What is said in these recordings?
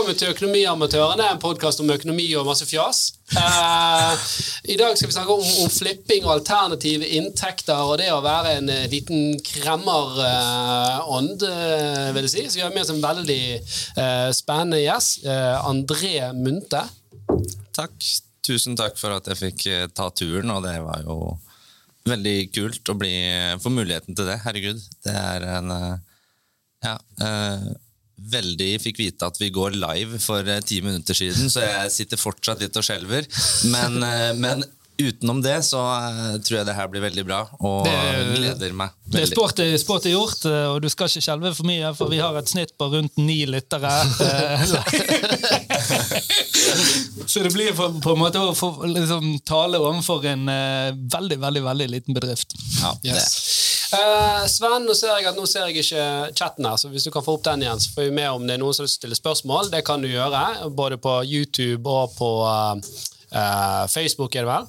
velkommen til Økonomiamatørene, en podkast om økonomi og masse fjas. Uh, I dag skal vi snakke om, om, flipping og alternative inntekter og det å være en uh, liten kremmerånd, uh, vil jeg si. Så vi har med oss en veldig spennende gjest. André Munthe. Takk. Tusen takk for at jeg fikk ta turen, og det var jo veldig kult å bli, få muligheten til det. Herregud. Det er en Ja veldig fikk vite at vi går live for eh, ti minutter siden, så jeg sitter fortsatt litt og skjelver. Men, eh, men utenom det så uh, tror jeg det her blir veldig bra, og det, gleder meg. Veldig. Det er sport, sport, er gjort, og du skal ikke skjelve for mye, for vi har et snitt på rundt ni lyttere. så det blir på, på en måte å få liksom, tale overfor en uh, veldig, veldig, veldig liten bedrift. Ja, yes. Uh, Sven, nå ser jeg at nå ser jeg ikke chatten her, så hvis du kan få opp den igjen, så får vi med om det er noen som vil stille spørsmål. Det kan du gjøre, både på YouTube og på uh, Uh, Facebook er det vel.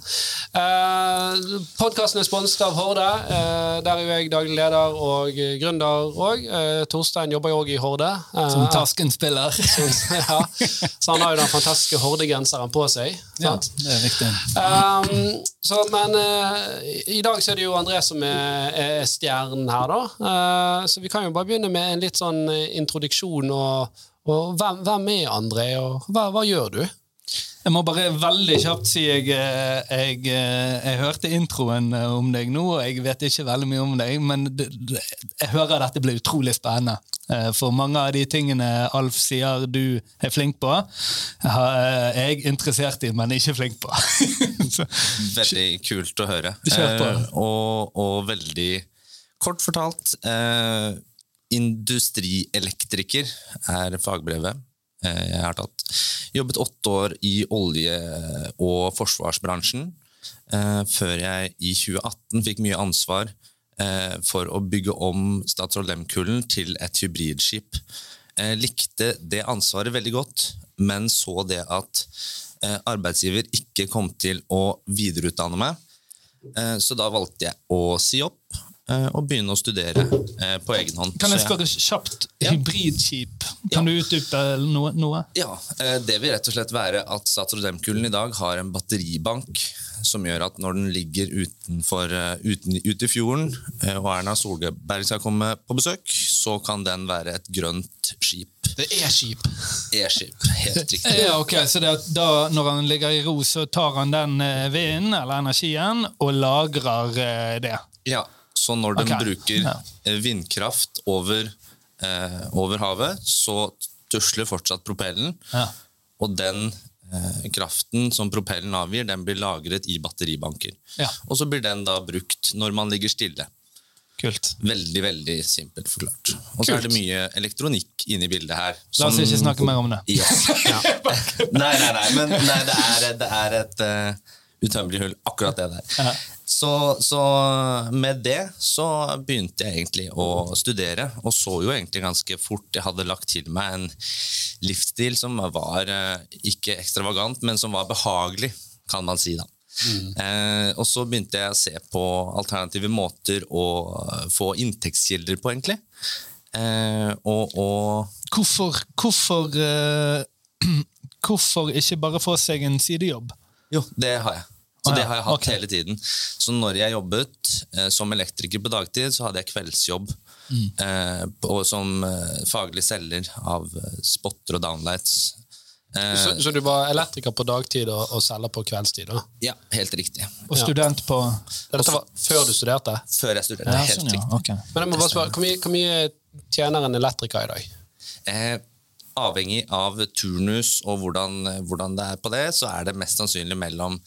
Uh, Podkasten er sponset av Horde. Uh, der er jo jeg daglig leder og gründer òg. Torstein jobber jo òg i Horde. som Tasken-spiller. ja. Så han har jo den fantastiske Horde-genseren på seg. Ja, det er riktig. Um, så, men i dag så er det jo André som er, er stjernen her, da. så vi kan jo bare begynne med en litt sånn introduksjon. og, og hvem, hvem, er André, og hva, hva gjør du? Jeg må bare veldig kjapt si jeg, eh, jeg, eh, jeg, hørte introen eh, om deg nå, og jeg vet ikke veldig mye om deg, men jeg hører at dette blir utrolig spennende. For mange av de tingene Alf sier du er flink på, er jeg interessert i, men ikke flink på. veldig kult å høre. Eh, og, og, veldig kort fortalt eh, Industrielektriker er fagbrevet jeg har tatt. Jobbet åtte år i olje- og forsvarsbransjen, eh, før jeg i 2018 fikk mye ansvar eh, for å bygge om Statsråd Lehmkullen til et hybridskip. Jeg likte det ansvaret veldig godt, men så det at eh, arbeidsgiver ikke kom til å videreutdanne meg. Så da valgte jeg å si opp og begynne å studere på egen hånd. Kan jeg spørre kjapt? Hybridskip, kan ja. du utdype noe, noe, Ja, Det vil rett og slett være at Satrodemkulen i dag har en batteribank som gjør at når den ligger utenfor, uten, ute i fjorden, og Erna Solberg skal komme på besøk, så kan den være et grønt skip. Det er skip. E-skip, helt riktig. Ja, ok, Så da, når han ligger i ro, så tar han den vinden eller energien og lagrer det? Ja, så når den okay. bruker ja. vindkraft over, eh, over, havet, så tusler fortsatt propellen. Ja. Og den eh, kraften som propellen avgir, den blir lagret i batteribanker. Ja. Og så blir den da brukt når man ligger stille. Kult. Veldig veldig simpelt forklart. Og så er det mye elektronikk inni bildet her. La oss ikke snakke mer om det. Ja. nei, nei, nei, men nei, det, er, det, er, et uh, utømmelig hull, akkurat det der. Så, så, med det så begynte jeg egentlig å studere, og så jo egentlig ganske fort jeg hadde lagt til meg en livsstil som var eh, ikke ekstravagant, men som var behagelig, kan man si. da. Mm. Eh, og så begynte jeg å se på alternative måter å få inntektskilder på, egentlig. Eh, og, og, Hvorfor, hvorfor, uh, hvorfor ikke bare få seg en sidejobb? Jo, det har jeg. Så det har jeg hatt okay. hele tiden. Så når jeg jobbet eh, som elektriker på dagtid, så hadde jeg kveldsjobb mm. eh, og som eh, faglig selger av eh, spotter og downlights. Eh, så, så, du var elektriker på dagtid og, og selger på kveldstid? da? Ja, helt riktig. Og student på Dette var før du studerte? Før jeg studerte, ja, helt sånn, ja. riktig. Okay. Men jeg må bare spørre, Hvor mye, hvor mye tjener en elektriker i dag? Avhengig av turnus og hvordan, hvordan, det er på det, så er det mest sannsynlig mellom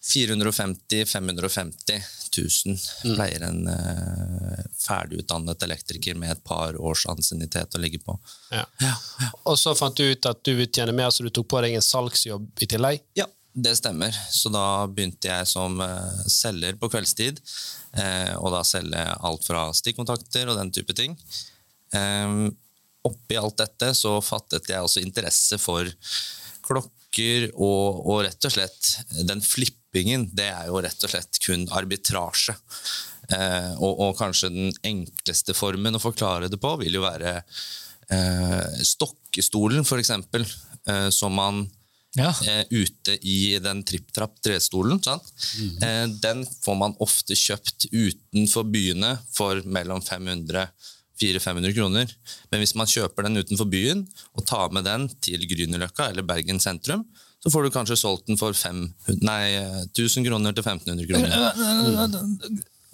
450 550 000 mm. pleier en uh, ferdigutdannet elektriker med et par års ansiennitet å ligge på. Ja. Ja. Og så fant du ut at du vil tjene mer, så du tok på deg en salgsjobb i tillegg? Ja, det stemmer. Så da begynte jeg som uh, selger på kveldstid. Uh, og da selge alt fra stikkontakter og den type ting. Um, oppi alt dette så fattet jeg også interesse for klokker og, og rett og slett den flippingen. det er jo rett og slett kun arbitrasje. Eh, og, og, kanskje den enkleste formen å forklare det på vil jo være eh, stokkestolen, for eksempel, eh, som man Ja. eh, ute i den tripp-trapp-trestolen. Mm. Eh, den får man ofte kjøpt utenfor byene for mellom 500 400-500 kroner. Men hvis man kjøper den utenfor byen og tar med den til Grünerløkka eller Bergen sentrum, så får du kanskje solgt den for 500, nei, 1000 kroner til 1500 kroner.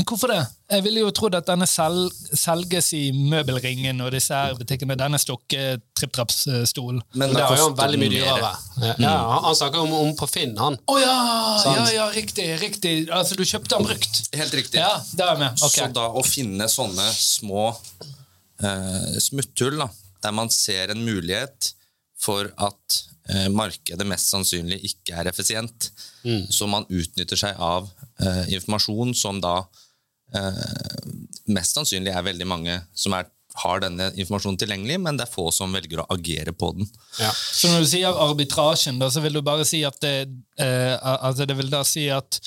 Hvorfor det? Jeg ville jo trodd at denne sel selges i møbelringen og disse her butikkene. Denne stokke-tripp-trapp-stolen. Men Det er jo veldig mye dyrere. Ja, han- han snakker om, om på Finn, han. Å ja! Ja! Ja, riktig. riktig. Altså, du kjøpte den brukt? Helt riktig. Ja, der er jeg med. Okay. Så da å finne sånne små eh, smutthull, da, der man ser en mulighet for at eh, markedet mest sannsynlig ikke er effisient, så man utnytter seg av eh, informasjon som da eh, mest sannsynlig er veldig mange som er, har denne informasjonen tilgjengelig, men det er få som velger å agere på den. Ja. Så når du sier arbitrasjen, da, så vil du bare si at det, eh, altså det vil da si at,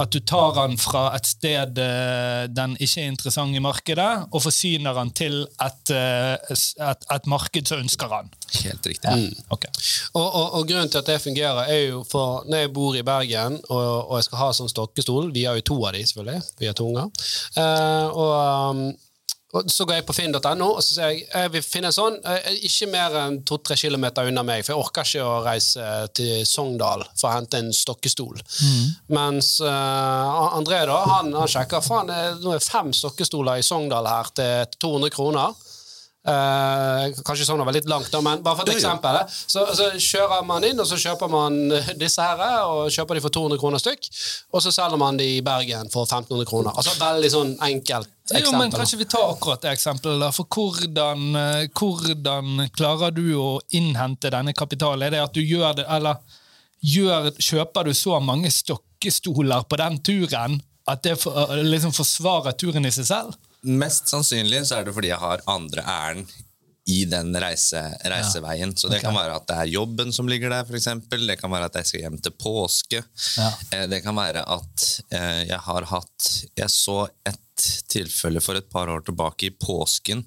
at du tar den fra et sted eh, den ikke er interessant i markedet, og forsyner den til et, eh, et, et marked som ønsker den. Helt riktig. Ok. Og, og, og grunnen til at det fungerer, er jo for når jeg bor i Bergen og, og jeg skal ha sånn stokkestol Vi har jo to av de, selvfølgelig. Vi har to unger. Eh, og, um, og så går jeg på finn.no og så sier jeg, jeg vil finne en sånn, eh, ikke mer enn to-tre kilometer unna meg, for jeg orker ikke å reise til Sogndal for å hente en stokkestol. Mens uh, André da, han, han sjekker faen, nå er fem stokkestoler i Sogndal her til 200 kroner. Eh, kanskje sånn var litt langt, da, men bare for et eksempel. eh, Så, så kjører man inn, og så kjøper man eh, disse her, og kjøper de for 200 kroner stykk. Og så selger man de i Bergen for 1500 kroner. Altså Veldig sånn enkelt eksempel. Jo, men Kanskje vi tar akkurat det eksempelet. for hvordan, eh, hvordan klarer du å innhente denne kapitalen? Er det at du gjør det, eller gjør, kjøper du så mange stokkestoler på den turen at det for, eh, liksom forsvarer turen i seg selv? Mest sannsynlig så er det fordi jeg har andre ærend i den reise, reiseveien. Så det okay. kan være at det er jobben som ligger der, f.eks. Det kan være at jeg skal hjem til påske. Ja. Eh, Det kan være at eh, jeg har hatt Jeg så et tilfelle for et par år tilbake i påsken,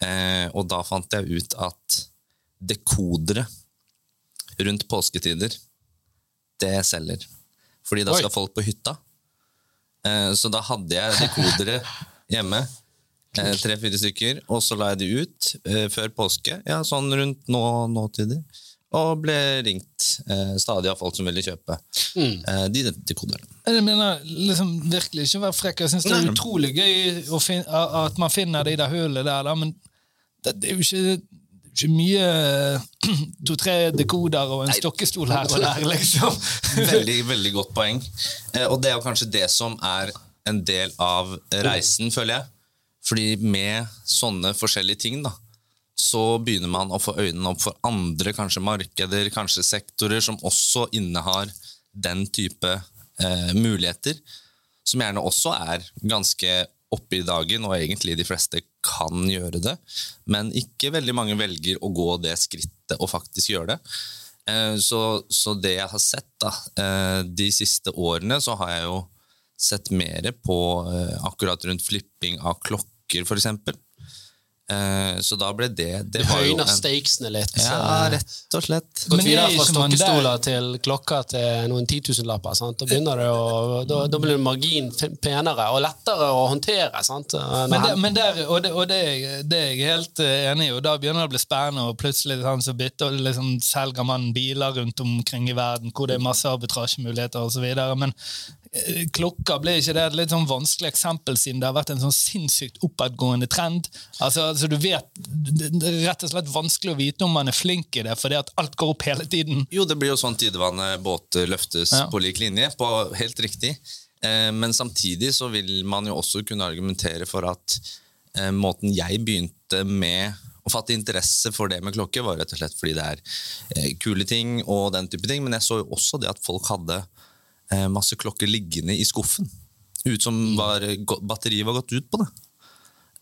eh, og da fant jeg ut at dekodere rundt påsketider, det selger. Fordi da Oi. skal folk på hytta. Så da hadde jeg dekodere hjemme. eh, Tre-fire stykker. Og så la jeg de ut eh, før påske, ja, sånn rundt nå, nåtider. Og ble ringt eh, stadig av folk som ville kjøpe eh, de dekoderne. Jeg mener, liksom, virkelig ikke være frekk. Jeg syns det er Nei. utrolig gøy å at man finner det i det hullet der, da, men det, det er jo ikke, ikke mye to-tre dekoder og en stokkestol her og der, liksom. Veldig, veldig godt poeng. Eh, og det er jo kanskje det som er en del av reisen, føler jeg. Fordi med sånne forskjellige ting, da, så begynner man å få øynene opp for andre kanskje markeder, kanskje sektorer, som også innehar den type eh, muligheter. Som gjerne også er ganske oppe i dagen, og egentlig de fleste kan gjøre det. Men ikke veldig mange velger å gå det skrittet og faktisk gjøre det. Eh, Så, så det jeg har sett da, eh, de siste årene, så har jeg jo sett mer på eh, akkurat rundt flipping av klokker, for eksempel. Eh, Så da ble det Det var Høyner en stakesene litt. Ja, rett og slett. Gått er videre fra stokkestoler til klokker til noen titusenlapper. sant? Da, begynner det å, da, da blir margin penere og lettere å håndtere. sant? Men, det, men der, og, det, og det, det er jeg helt eh, enig i, og da begynner det å bli spennende, og plutselig sånn, så bytter, liksom, selger man biler rundt omkring i verden hvor det er masse arbitrasjemuligheter osv. Men eh, ble blir ikke det et litt sånn vanskelig eksempel, siden det har vært en sånn sinnssykt oppadgående trend? Altså, altså du vet, Det er rett og slett vanskelig å vite om man er flink i det, fordi at alt går opp hele tiden. Jo, det blir jo sånn tidevannet båter løftes Ja. på lik linje, på helt riktig. Eh, Men samtidig så vil man jo også kunne argumentere for at eh, måten jeg begynte med å fatte interesse for det med klokke, var rett og slett fordi det er eh, kule ting og den type ting. Men jeg så jo også det at folk hadde eh, masse klokker liggende i skuffen. Ut som var, batteriet var gått ut på det.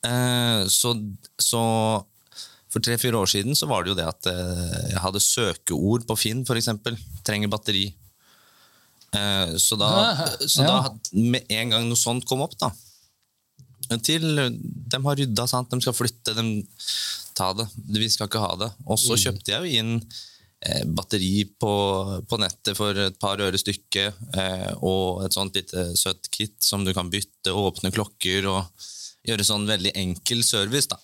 Eh, Så, så for tre-fire år siden så var det jo det at eh, jeg hadde søkeord på Finn, f.eks. Trenger batteri. Eh, så da, så da, med en gang noe sånt kom opp, da Til de har rydda, sant? de skal flytte, de ta det. Vi skal ikke ha det. Og så kjøpte jeg jo inn eh, batteri på, på nettet for et par øre stykket, eh, og et sånt lite søtt kit som du kan bytte, åpne klokker og gjøre sånn veldig enkel service. da.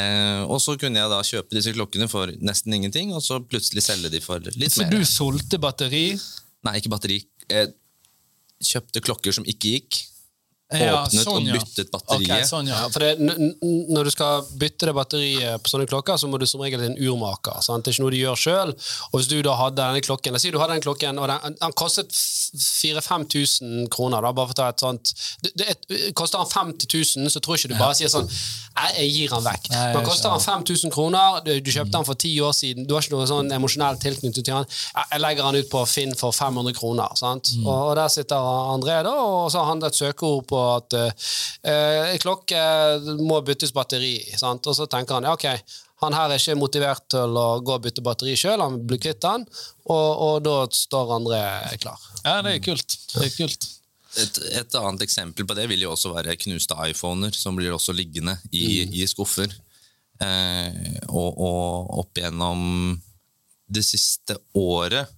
Eh, og så kunne jeg da kjøpe disse klokkene for nesten ingenting, og så plutselig selge de for litt Så mer. du solgte batteri? Nei, ikke batteri. Jeg kjøpte klokker som ikke gikk. Ja, Åpnet sånn, og byttet batteriet. Okay, sånn, ja. For det, n- n- Når du skal bytte det batteriet på sånne klokker, så må du som regel til en urmaker. Sant? Det er ikke noe du gjør sjøl. Hvis du da hadde denne klokken si du hadde den klokken, og den, den kostet 4000-5000 kroner. Da, bare for å ta et sånt det, det, Koster den 50 000, så tror ikke du bare sier sånn jeg gir den vekk. Nei, Men koster den 5000 kroner, du, du kjøpte den for ti år siden, du har ikke noe sånn emosjonell tilknytning til den. Jeg legger den ut på Finn for 500 kroner. Sant? Og, og der sitter André, da, og så har han et søkeord på at eh, klokke må byttes batteri. Sant? Og så tenker han ja, ok, han her er ikke motivert til å gå og bytte batteri sjøl, han blir kvitt den, og, og da står andre klar. ja, det er kult. Det er kult. Et, et annet eksempel på det vil jo også være knuste iPhoner, som blir også liggende i, i skuffer. Eh, og, og opp igjennom det siste året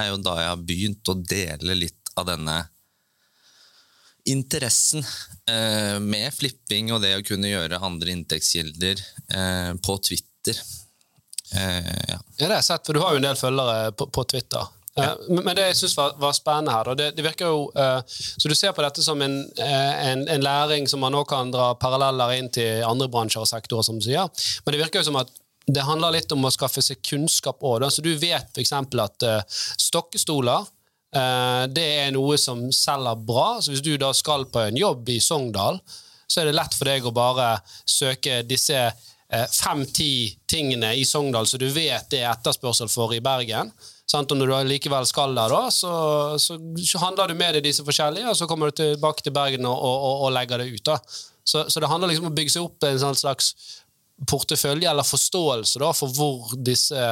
er jo da jeg har begynt å dele litt av denne interessen eh, med flipping og det å kunne gjøre andre inntektskilder eh, på Twitter. Eh, ja. Ja, det har jeg sett, for du har jo en del følgere på, på Twitter. Eh, men det jeg synes var, var spennende her, det, det virker jo eh, Så du ser på dette som en, eh, en, en læring som man nå kan dra paralleller inn til andre bransjer og sektorer, som du sier. Men det virker jo som at det handler litt om å skaffe seg kunnskap òg. Så du vet f.eks. at eh, stokkestoler det er noe som selger bra. Så hvis du da skal på en jobb i Sogndal, så er det lett for deg å bare søke disse eh, fem-ti tingene i Sogndal så du vet det er etterspørsel for i Bergen. Sant? Og når du likevel skal der, da, så, så handler du med deg disse forskjellige, og så kommer du tilbake til Bergen og, og, og legger det ut. da. Så, så det handler liksom om å bygge seg opp en sånn slags portefølje eller forståelse da, for hvor disse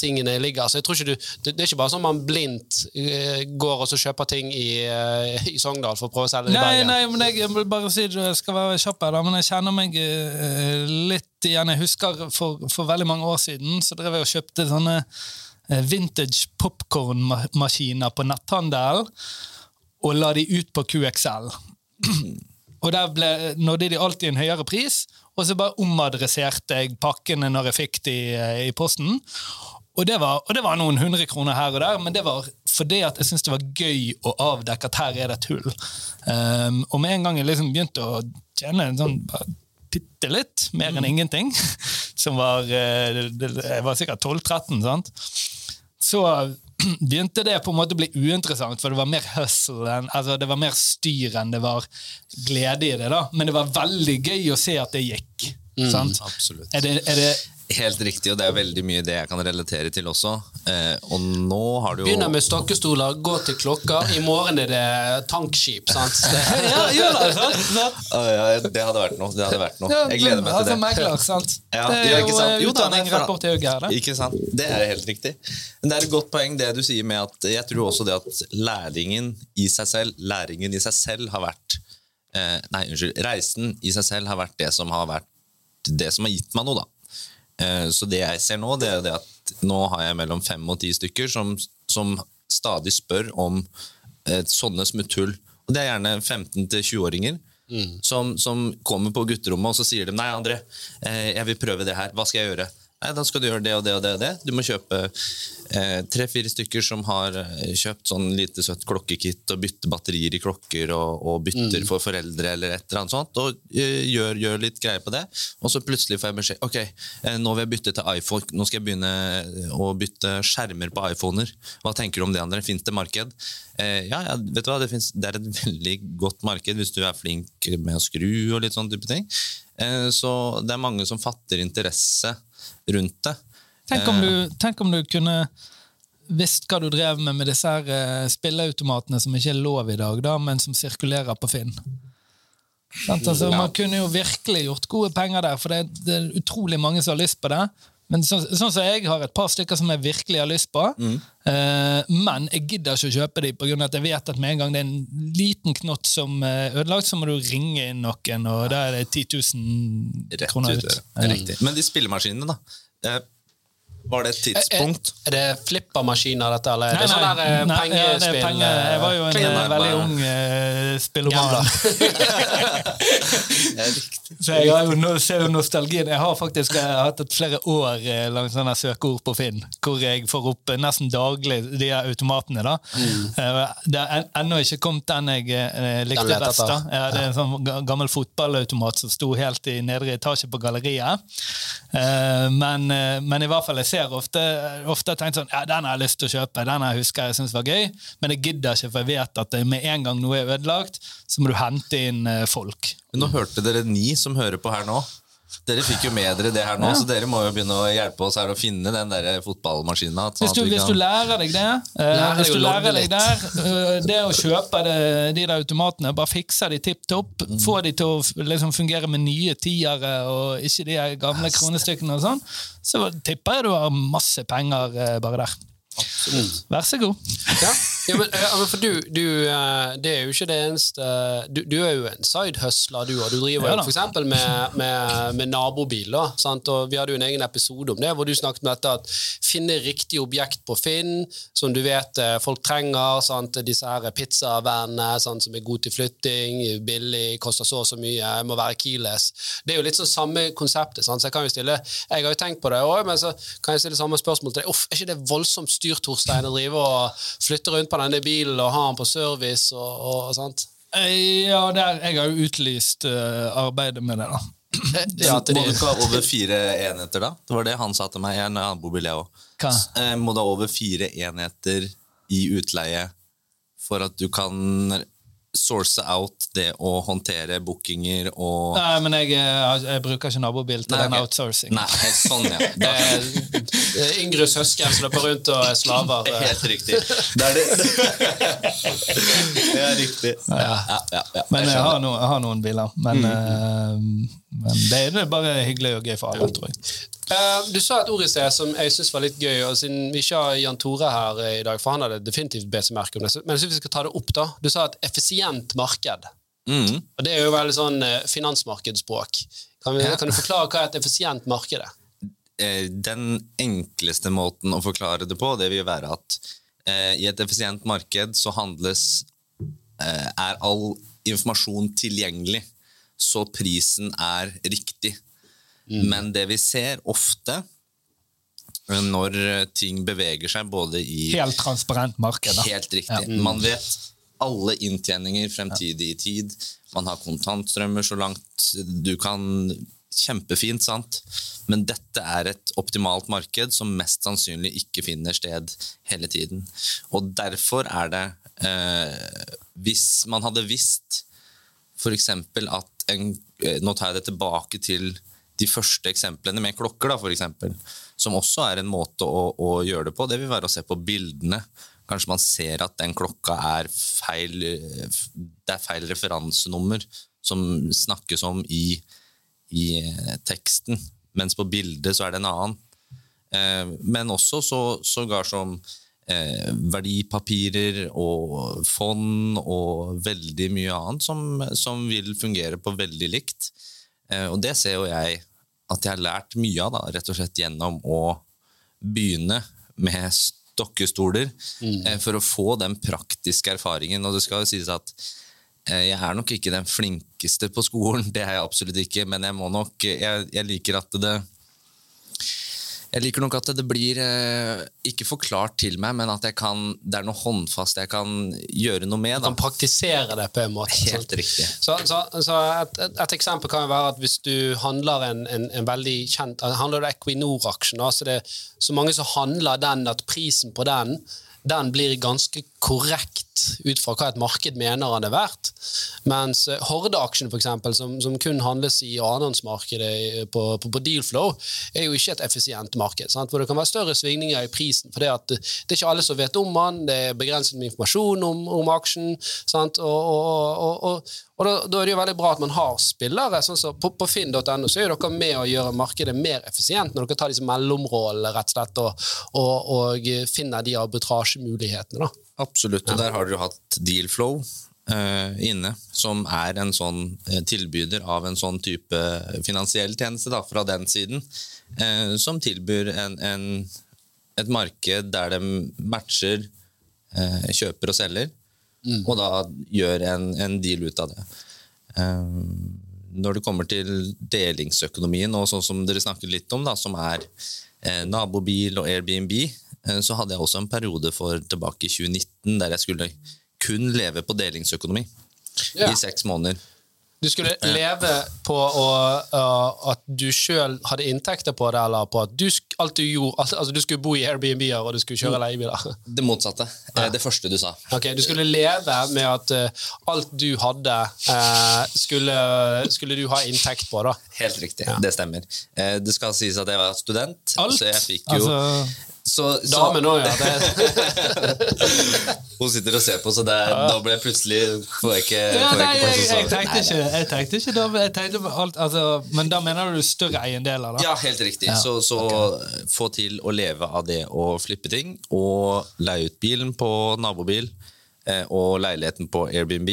tingene ligger. Så jeg tror ikke du, det, det er ikke bare sånn man blindt eh, går og så kjøper ting i, eh, i Sogndal for å prøve å selge det i Bergen. nei, men jeg, jeg vil bare si jeg skal være kjapp her, da, men jeg kjenner meg eh, litt igjen. Jeg husker for, for veldig mange år siden så drev jeg og kjøpte sånne vintage popkornmaskiner på netthandel og la de ut på QXL. Og der ble, nådde de alltid en høyere pris, og så bare omadresserte jeg pakkene når jeg fikk de eh, i posten. Og det, var, og det var noen hundre kroner her og der, men det var fordi at jeg syntes det var gøy å avdekke at her er det et hull. Um, og med en gang jeg liksom begynte å tjene en sånn bitte litt, mer enn ingenting, som var eh, Jeg var sikkert 12-13, sant? så begynte det på en måte å bli uinteressant, for det var mer hustle, enn, altså det var mer styr enn det var glede i det. da. Men det var veldig gøy å se at det gikk. sant? absolutt. Er det, er det, Helt riktig, og det er veldig mye det jeg kan relatere til også. Eh, og nå har du jo Begynner med stokkestoler, gå til klokka. I morgen er det tankskip. sant? Det, ja, gjør det, sant? sant? Ja, Det hadde vært noe. Det hadde vært noe. Jeg gleder meg til det. Megler, sant? Ja, det ja, er jo sant? eh, Jo utdanning rett borti øyet Ikke sant? Det er helt riktig. Men det er et godt poeng det du sier med at jeg tror også det at læringen i seg selv, læringen i seg selv har vært eh, Nei, unnskyld. Reisen i seg selv har vært det som har vært det som har gitt meg noe, da. Eh, Så det jeg ser nå, det er det at nå har jeg mellom fem og ti stykker som, som stadig spør om eh, sånne smutthull. Og det er gjerne 15-20-åringer. Som, som kommer på gutterommet og så sier de Nei, André, eh, jeg vil prøve det her. Hva skal jeg gjøre? Nei, Da skal du gjøre det og det og det. og det. Du må kjøpe eh, tre-fire stykker som har eh, kjøpt sånn lite søtt klokkekit og bytte batterier i klokker og, og bytter for foreldre eller et eller annet sånt. Og eh, gjør, gjør litt greier på det. Og så plutselig får jeg beskjed ok, eh, nå vil jeg bytte til iPhone. Nå skal jeg begynne eh, å bytte skjermer på iPhoner. Hva tenker du om det, André? Fins det marked? Eh, ja, ja, vet du hva? Det, finnes, det er et veldig godt marked hvis du er flink med å skru og litt sånn type ting. Eh, så det er mange som fatter interesse rundt det. Tenk om, du, tenk om du kunne visst hva du drev med med disse her eh, spilleautomatene som ikke er lov i dag, da, men som sirkulerer på Finn. Altså, Man kunne jo virkelig gjort gode penger der, for det, det er utrolig mange som har lyst på det. Men så, sånn som jeg har et par stykker som jeg virkelig har lyst på, eh, men jeg gidder ikke å kjøpe dem pga. at jeg vet at med en gang det er en liten knott som er ødelagt, så må du ringe inn noen, og da er det 10 000 kroner ut. ut. ja. Riktig. Men de spillemaskinene, da. Eh, Var det et tidspunkt Er det flippermaskiner, dette, eller Nei, Nei, det sånn nei, der eh, nei, ja, det er pengespill? Jeg var jo en Kliner eh, veldig bare. ung uh, spilloman. Ja. Så jeg har jo, ser jo nostalgien. Jeg har faktisk eh, hatt et flere år uh, langs sånne søkeord på Finn, hvor jeg får opp uh, nesten daglig de her automatene. da. Eh, Det er en- ennå ikke kommet den jeg eh, likte Den best. da. Ja, det er en sånn gammel fotballautomat som sto helt i nedre etasje på galleriet. Eh, Men, eh, men i hvert fall, jeg ser ofte, ofte tenkt sånn ja, den har jeg lyst til å kjøpe, den jeg husker jeg syns var gøy, men jeg gidder ikke, for jeg vet at med en gang noe er ødelagt, så må du hente inn eh, folk. Nå hørte dere ni som hører på her nå. Dere fikk jo med dere det her nå, Ja. så dere må jo begynne å hjelpe oss her å finne den der fotballmaskina. sånn Hvis du, kan... hvis du lærer deg det, eh, Lærer hvis du lærer deg der, eh, det å kjøpe det, de der automatene, bare fikse de tipp topp, Mm. få de til å liksom, fungere med nye tiere og ikke de gamle kronestykkene og sånn, så tipper jeg du har masse penger eh, bare der. Vær så god. Ja, ja, men, ja, men for du, du eh, Det er jo ikke det eneste Du, du er jo en sidehustler, du òg. Du driver Ja jo eksempel med, med, med nabobil. Da, sant? Og vi hadde jo en egen episode om det, hvor du snakket om dette at finne riktig objekt på Finn, som du vet eh, folk trenger. Sant? Disse her pizzavennene som er gode til flytting, billig, koster så og så mye, må være keyless. Det er jo litt sånn samme konseptet. Sant? Så jeg kan jo stille Jeg har jo tenkt på det òg, men så kan jeg stille samme spørsmål til deg. Uff, er ikke det voldsomt styr, Torstein, å drive og flytte rundt på denne bilen og ha den på service og, og, og sånt? Eh, Ja, der, jeg har jo utlyst uh, arbeidet med det, da. Ja, til må du ikke ha over fire enheter, da? Det var det han sa til meg. Jeg er bobil, jeg òg. Må du ha over fire enheter i utleie for at du kan source out det å håndtere bookinger og Nei, men jeg, eh, jeg bruker ikke nabobil til Nei, den okay. outsourcing. Nei, sånn, ja. Det er, yngre søsken som løper rundt og er slaver. Helt riktig. Det er det. Det er riktig. Ja, ja, ja, ja. Men jeg har, noen, jeg har noen biler. Men, Mm. eh, men det er bare hyggelig og gøy for alle, tror jeg. Uh, Du sa et ord i sted som jeg syns var litt gøy, og siden vi ikke har Jan Tore her i dag, for han hadde definitivt BC-merke om det, men jeg synes vi skal ta det opp, da. Du sa et effisient marked. Mm. Og Det er jo veldig sånn eh, finansmarkedsspråk. Kan, vi, kan du forklare hva et effisient marked er? Eh, Den enkleste måten å forklare det på, det vil være at uh, i et effisient marked så handles uh, Er all informasjon tilgjengelig, så prisen er riktig. Men det vi ser ofte eh, når ting beveger seg både i Helt transparent marked. da. Helt riktig. Man vet alle inntjeninger fremtidig i tid. Man har kontantstrømmer så langt du kan. Kjempefint, sant? Men dette er et optimalt marked som mest sannsynlig ikke finner sted hele tiden. Og derfor er det eh, Hvis man hadde visst f.eks. at en, eh, Nå tar jeg det tilbake til de første eksemplene med klokker, da, for eksempel, som også er en måte å, å gjøre det på. Det vil være å se på bildene. Kanskje man ser at den klokka er feil eh, Det er feil referansenummer som snakkes om i, i eh, teksten, mens på bildet så er det en annen. Men også så, sågar som eh, verdipapirer og fond og veldig mye annet som, som vil fungere på veldig likt. Eh, og det ser jo jeg at jeg har lært mye av, da, rett og slett gjennom å begynne med stokkestoler, eh, for å få den praktiske erfaringen. Og det skal jo sies at eh, jeg er nok ikke den flinkeste på skolen, det er jeg absolutt ikke, men jeg må nok Jeg, jeg liker at det jeg liker nok at det blir eh, ikke forklart til meg, men at jeg kan, det er noe håndfast jeg kan gjøre noe med. Du kan Da. praktisere det på en måte. sant? Helt riktig. Så, så, så et, et, eksempel kan være at hvis du handler en, en, en veldig kjent Handler du Equinor-aksjen, så det er så mange som handler den at prisen på den den blir ganske korrekt ut fra hva et marked mener han er verdt. Mens eh, Horde-aksjen, eksempel, som, som kun handles i annonsmarkedet på, på, på Dealflow, er jo ikke et effisient marked. Sant? Hvor det kan være større svingninger i prisen. For det det er ikke alle som vet om den, det er begrenset med informasjon om, om aksjen. Sant? Og, og, og, og, Og da, da er det jo veldig bra at man har spillere. sånn som På, på finn.no så er jo dere med å gjøre markedet mer effisient når dere tar disse mellomrollene rett og slett, og, og, og finner de arbitrasjemulighetene. da. Absolutt. Og der har dere jo hatt Dealflow eh, inne, som er en sånn eh, tilbyder av en sånn type finansiell tjeneste da, fra den siden, eh, som tilbyr en, en, et marked der de matcher eh, kjøper og selger, og da gjør en, en deal ut av det. Um, når det kommer til delingsøkonomien, og sånn som dere snakket litt om, da, som er eh, nabobil og Airbnb, eh, så hadde jeg også en periode for tilbake i 2019 der jeg skulle kun leve på delingsøkonomi Ja. i seks måneder. Du skulle leve på å, uh, at du sjøl hadde inntekter på det, eller på at du, sk- alt du gjorde alt, Altså, du skulle bo i Airbnb-er, og du skulle kjøre leiebiler. Det motsatte. Ja. Det første du sa. Ok, Du skulle leve med at uh, alt du hadde, uh, skulle, skulle du ha inntekt på, da. Helt riktig. Det stemmer. Eh, Det skal sies at jeg var student, Alt? så jeg fikk jo Altså, så, så, Damen òg, ja. Hun sitter og ser på, så det, nå ble jeg plutselig Får jeg ikke, ja, får jeg ikke jeg, tenkte ikke, jeg tenkte ikke da, jeg tenkte alt, altså, Men da mener du større eiendeler, da? Ja, helt riktig. Så, så få til å leve av det å flippe ting, og leie ut bilen på nabobil, eh, og leiligheten på Airbnb.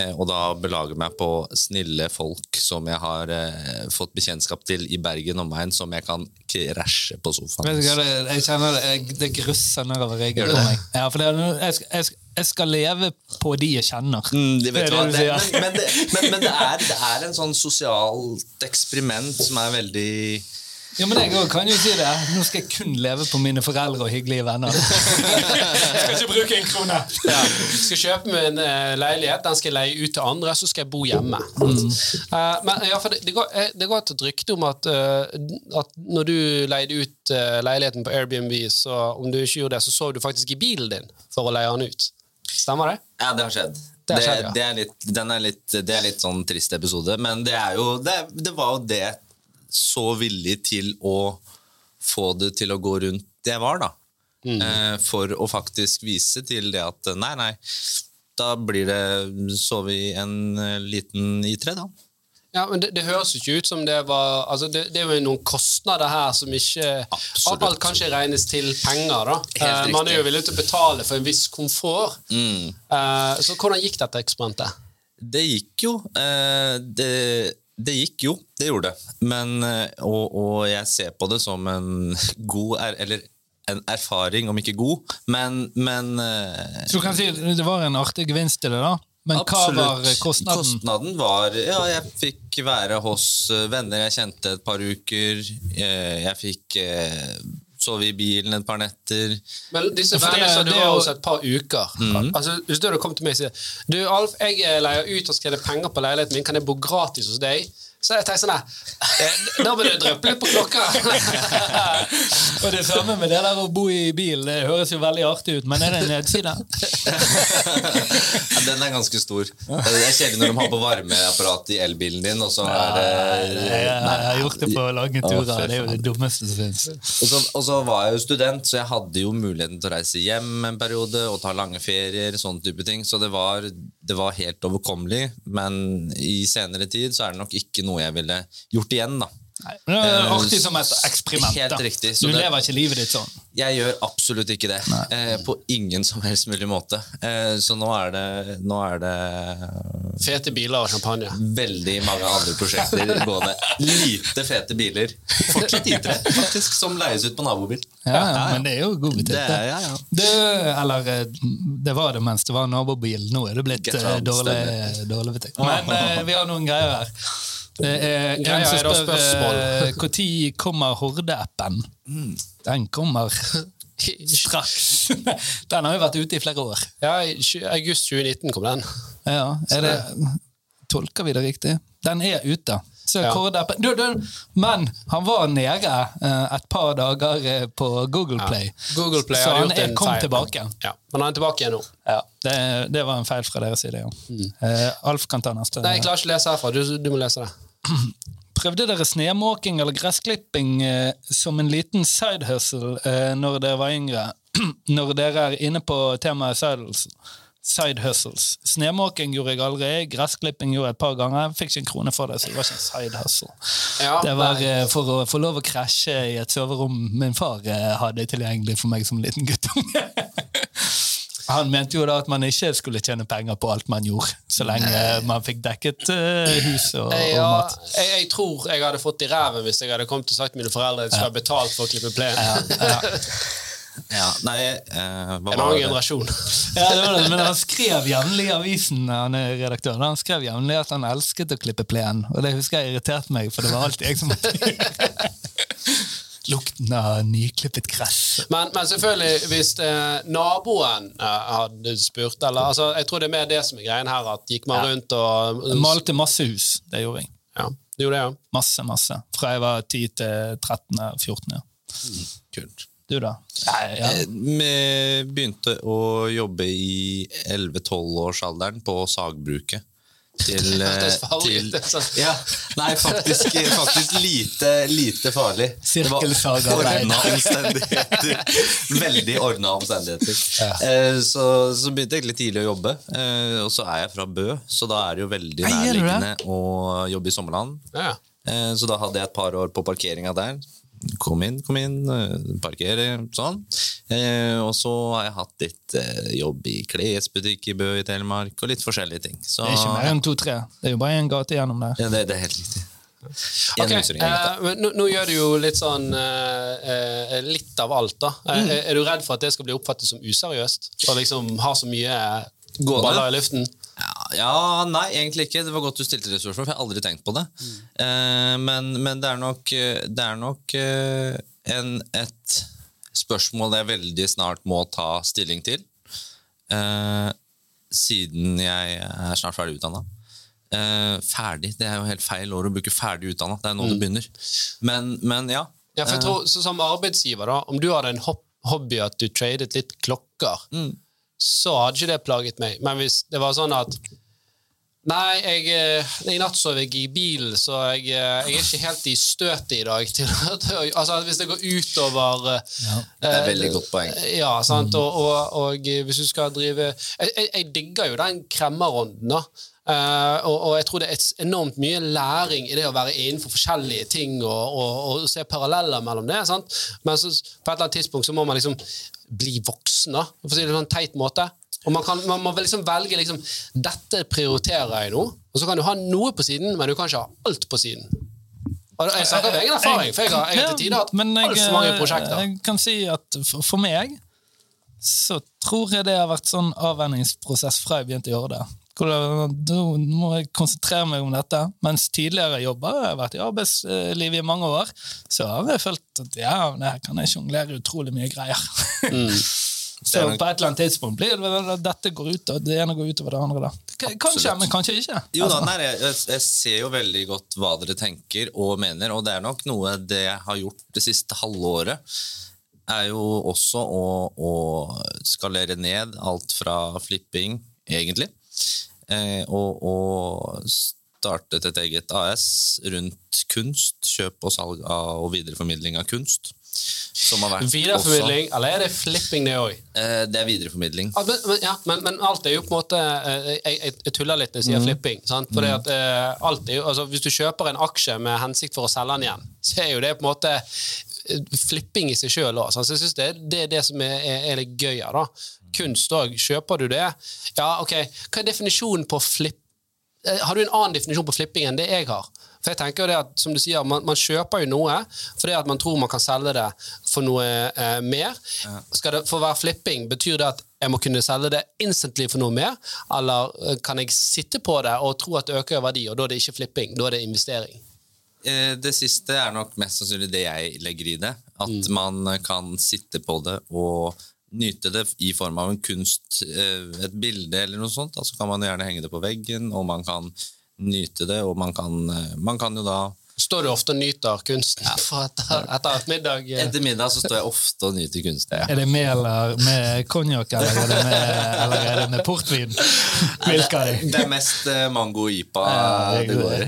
Eh, Og da belager jeg meg på snille folk som jeg har eh, fått bekjentskap til i Bergen omegn, som jeg kan krasje på sofaen. Vet du hva, det, jeg kjenner det, jeg, det grusser nedover ryggen på meg. Ja, for det, er noe- jeg, jeg, jeg skal leve på de jeg kjenner. Mm, det vet Det er du hva, det du det, sier. men, men, det, men, men det, er, det er en sånn sosialt eksperiment som er veldig Ja, men jeg kan jo si det. Nå skal jeg kun leve på mine foreldre og hyggelige venner. jeg skal ikke bruke en krone! ja. Jeg skal kjøpe meg en eh, leilighet, den skal jeg leie ut til andre, så skal jeg bo hjemme. Eh, men ja, for det, det, går, eh, det går et rykte om at, at når du leide ut leiligheten på Airbnb, så om du ikke gjorde det, så sov du faktisk i bilen din for å leie den ut. Stemmer det? Ja, det har skjedd. Det Det, skjedd, ja. det, er litt, den er litt, det er litt sånn trist episode, men det er jo Det, det var jo det så villig til å få det til å gå rundt det jeg var, da. Mm. Eh, for å faktisk vise til det at nei, nei, da blir det Så vi en eh, liten I3, da. Ja, men det, det høres ikke ut som det var altså det, det er jo noen kostnader her som ikke Absolutt. Alt kan ikke regnes til penger. da. Eh, man er jo villig til å betale for en viss komfort. Mm. Eh, så hvordan gikk dette eksperimentet? Det gikk jo. Eh, det, det gikk jo, det gjorde det. Men, eh, og, og jeg ser på det som en god er, Eller en erfaring, om ikke god, men, men eh, Så du kan si det var en artig gevinst til det, da. Men hva var kostnaden? Kostnaden var Ja, jeg fikk være hos eh, venner jeg kjente et par uker. Jeg fikk sove i bilen et par netter. Men disse vennene som du det var hos et par uker Mhm. altså, Hvis du hadde kommet til meg og sagt Du, Alf, jeg eh, leier ut og skal tjene penger på leiligheten min, kan jeg bo gratis hos deg? Så jeg tenkte sånn eh, Da må du dryppe litt på klokka. Og det samme med det der å bo i bil. Det høres jo veldig artig ut, men er det en nedside? Ja, den er ganske stor. Det er kjedelig når de har på varmeapparat i elbilen din, og så er det Jeg, jeg har gjort det på lange turer. Det er jo det dummeste som fins. Og så, og så var jeg jo student, så jeg hadde jo muligheten til å reise hjem en periode og ta lange ferier. sånne type ting, Så det var, det var helt overkommelig. Men i senere tid så er det nok ikke noe jeg ville gjort igjen. da. Men det er artig som et eksperiment. Helt riktig, så Du det- lever ikke livet ditt sånn. Jeg gjør absolutt ikke det. Eh, på ingen som helst mulig måte. Eh, så nå er, det, nå er det Fete biler og champagne. veldig mange andre prosjekter gående. Lite fete biler. Fortsatt I3, faktisk, som leies ut på nabobil. Ja, ja, Men det er jo god butikk. Det ja, ja. Det, eller eh, det var det mens det var nabobil. Nå er det blitt eh, dårlig, dårlig butikk. Men eh, vi har noen greier her. En Greier som er da spør spørsmål. når kommer Horde-appen. Den kommer straks. Den har jo vært ute i flere år. Ja, i august 2019 kom den. Ja, er det, Tolker vi det riktig? Den er ute. Så Ja. Du, du, men han var nede uh, et par dager uh, på Google Play. Google Play så han er kom feil. tilbake. Ja, Men han er tilbake igjen nå. Ja, det, det var en feil fra deres side, ja. Eh, Alf kan ta neste. Nei, jeg klarer ikke å lese herfra. Du, du må lese det. Prøvde dere snemåking eller gressklipping eh, som en liten side hustle eh, når dere var yngre? når dere er inne på temaet sidehustles. Side hustles. Snemåking gjorde jeg aldri. Gressklipping gjorde jeg et par ganger. Jeg Fikk ikke en krone for det, så det var ikke en side hustle. Ja, Det var nei. eh, for å få lov å krasje i et soverom min far hadde tilgjengelig for meg som liten guttunge. Han mente jo da at man ikke skulle tjene penger på alt man gjorde, så lenge man fikk dekket uh, hus og, og mat. jeg, jeg tror jeg hadde fått i ræven hvis jeg hadde kommet og sagt mine foreldre at jeg skulle ha betalt for å klippe plenen. Ja, nei, eh, hva En annen generasjon. Ja, det var det, men han skrev jevnlig i avisen, han er redaktør, han skrev jevnlig at han elsket å klippe plen, og det husker jeg irriterte meg, for det var alltid jeg som måtte gjøre Lukten av nyklippet gress. Men, men selvfølgelig, hvis eh, naboen eh, hadde spurt eller, altså, Jeg tror det er mer det som er greien her, at gikk man Ja. rundt og Jeg malte masse hus, det gjorde jeg. Ja, du gjorde det, ja. Masse, masse. Fra jeg var 10 til 13-14, ja. Kult. Du da? Nei, ja. Eh, Vi begynte å jobbe i 11-12-årsalderen på sagbruket. Til, eh, til sånn. ja, Nei, faktisk, faktisk lite, lite farlig. Sirkelsagarbeid. Ordna omstendigheter. Veldig ordna omstendigheter. Ja. Så, så begynte jeg egentlig tidlig å jobbe. Eh, Og så er jeg fra Bø, så da er det jo veldig nærliggende å jobbe i sommerland. ja. Eh, Så da hadde jeg et par år på parkeringa der. Kom inn, kom inn, eh, parkere, sånn. Eh, Og så har jeg hatt litt eh, jobb i klesbutikk i Bø i Telemark, og litt forskjellige ting. Så, Det er ikke mer enn to-tre. Det er jo bare én gate gjennom der. ja, det, det er helt riktig. Ok, En rusring, jeg vet det. eh, nå, nå gjør du jo litt sånn eh, eh, Litt av alt, da. Eh, Mm. Er, er du redd for at det skal bli oppfattet som useriøst? Og liksom ha så mye Gående? baller i luften? Ja, nei, egentlig ikke. Det var godt du stilte det spørsmålet, for jeg har aldri tenkt på det. Eh, men, men det er nok, eh, det er nok uh, en, et spørsmål jeg veldig snart må ta stilling til. Uh, siden jeg er snart ferdig utdanna. Ferdig, det er jo helt feil år å bruke ferdig utdanna. Det er nå det begynner. Men, men ja. Ja, tror, Som arbeidsgiver, da, om du hadde en hobby at du tradet litt klokker, Mm. Så hadde ikke det plaget meg. Men hvis det var sånn at Nei, jeg, eh, i natt sov jeg i bilen, så jeg, eh, jeg er ikke helt i støtet i dag. Til, altså Hvis det går utover ja, Det er veldig godt poeng. Ja, sant? Og, og, og hvis du skal drive Jeg, jeg, jeg digger jo den kremmerånden, da. Eh, og, og jeg tror det er enormt mye læring i det å være innenfor forskjellige ting og, og, og se paralleller mellom det. Sant? Men så, på et eller annet tidspunkt så må man liksom bli voksen, da, for å si det på en teit måte. Og man, kan, man må liksom velge liksom, dette prioriterer jeg nå. Og så kan du ha noe på siden, men du kan ikke ha alt på siden. Og jeg snakker av egen erfaring, for jeg har, jeg har til tider hatt altfor mange prosjekter. Jeg kan si at for meg så tror jeg det har vært sånn avvenningsprosess fra jeg begynte å gjøre det. Det- må jeg konsentrere meg om dette. Mens tidligere jobber, jeg har vært i arbeidslivet i mange år, så har jeg følt at ja, her kan jeg sjonglere utrolig mye greier. Mm. så på et eller annet tidspunkt blir det dette går ut, og det ene går ut over det andre. da. Kanskje, men kanskje ikke. Jo da, Altså, nei, jeg, jeg, ser jo veldig godt hva dere tenker og mener, og det er nok noe det jeg har gjort det siste halvåret, er jo også å, å skalere ned alt fra flipping, egentlig, og, og startet et eget AS rundt kunst, kjøp og salg av og videreformidling av kunst. Som har vært Videreformidling, eller er det flipping, det òg? Også, eh, det er videreformidling. Ah, men, men, ja, men, men alt er jo på en måte eh, Jeg, jeg, tuller litt når jeg sier flipping. Sant? Fordi at eh, alt er jo, altså, Hvis du kjøper en aksje med hensikt for å selge den igjen, så er jo det på en måte eh, flipping i seg sjøl òg. Så jeg synes det, det er det som er, er, er litt gøy da. Kunst òg. Kjøper du det? Ja, ok. Hva er definisjonen på flipp? Eh, Har du en annen definisjon på flipping enn det jeg har? For jeg tenker jo det at, som du sier, Man, man kjøper jo noe fordi at man tror man kan selge det for noe eh, mer. Skal det For å være flipping, betyr det at jeg må kunne selge det instantly for noe mer? Eller eh, kan jeg sitte på det og tro at det øker i verdi, og da er det ikke flipping, da er det investering? Eh, Det siste er nok mest sannsynlig det jeg legger i det. At Mm. man kan sitte på det og nyte det i form av en kunst, eh, et bilde eller noe sånt. Altså kan man gjerne henge det på veggen, og man kan nyte det, og man kan, eh, man kan jo da Står du ofte og nyter kunsten for etter, etter middag? eh, Etter middag så står jeg ofte og nyter kunsten. Ja. Er det med eller med konjakk, eller, er det med- eller er det med portvin? Hvilke av? Det er mest eh, mango og ipa ja, det går i.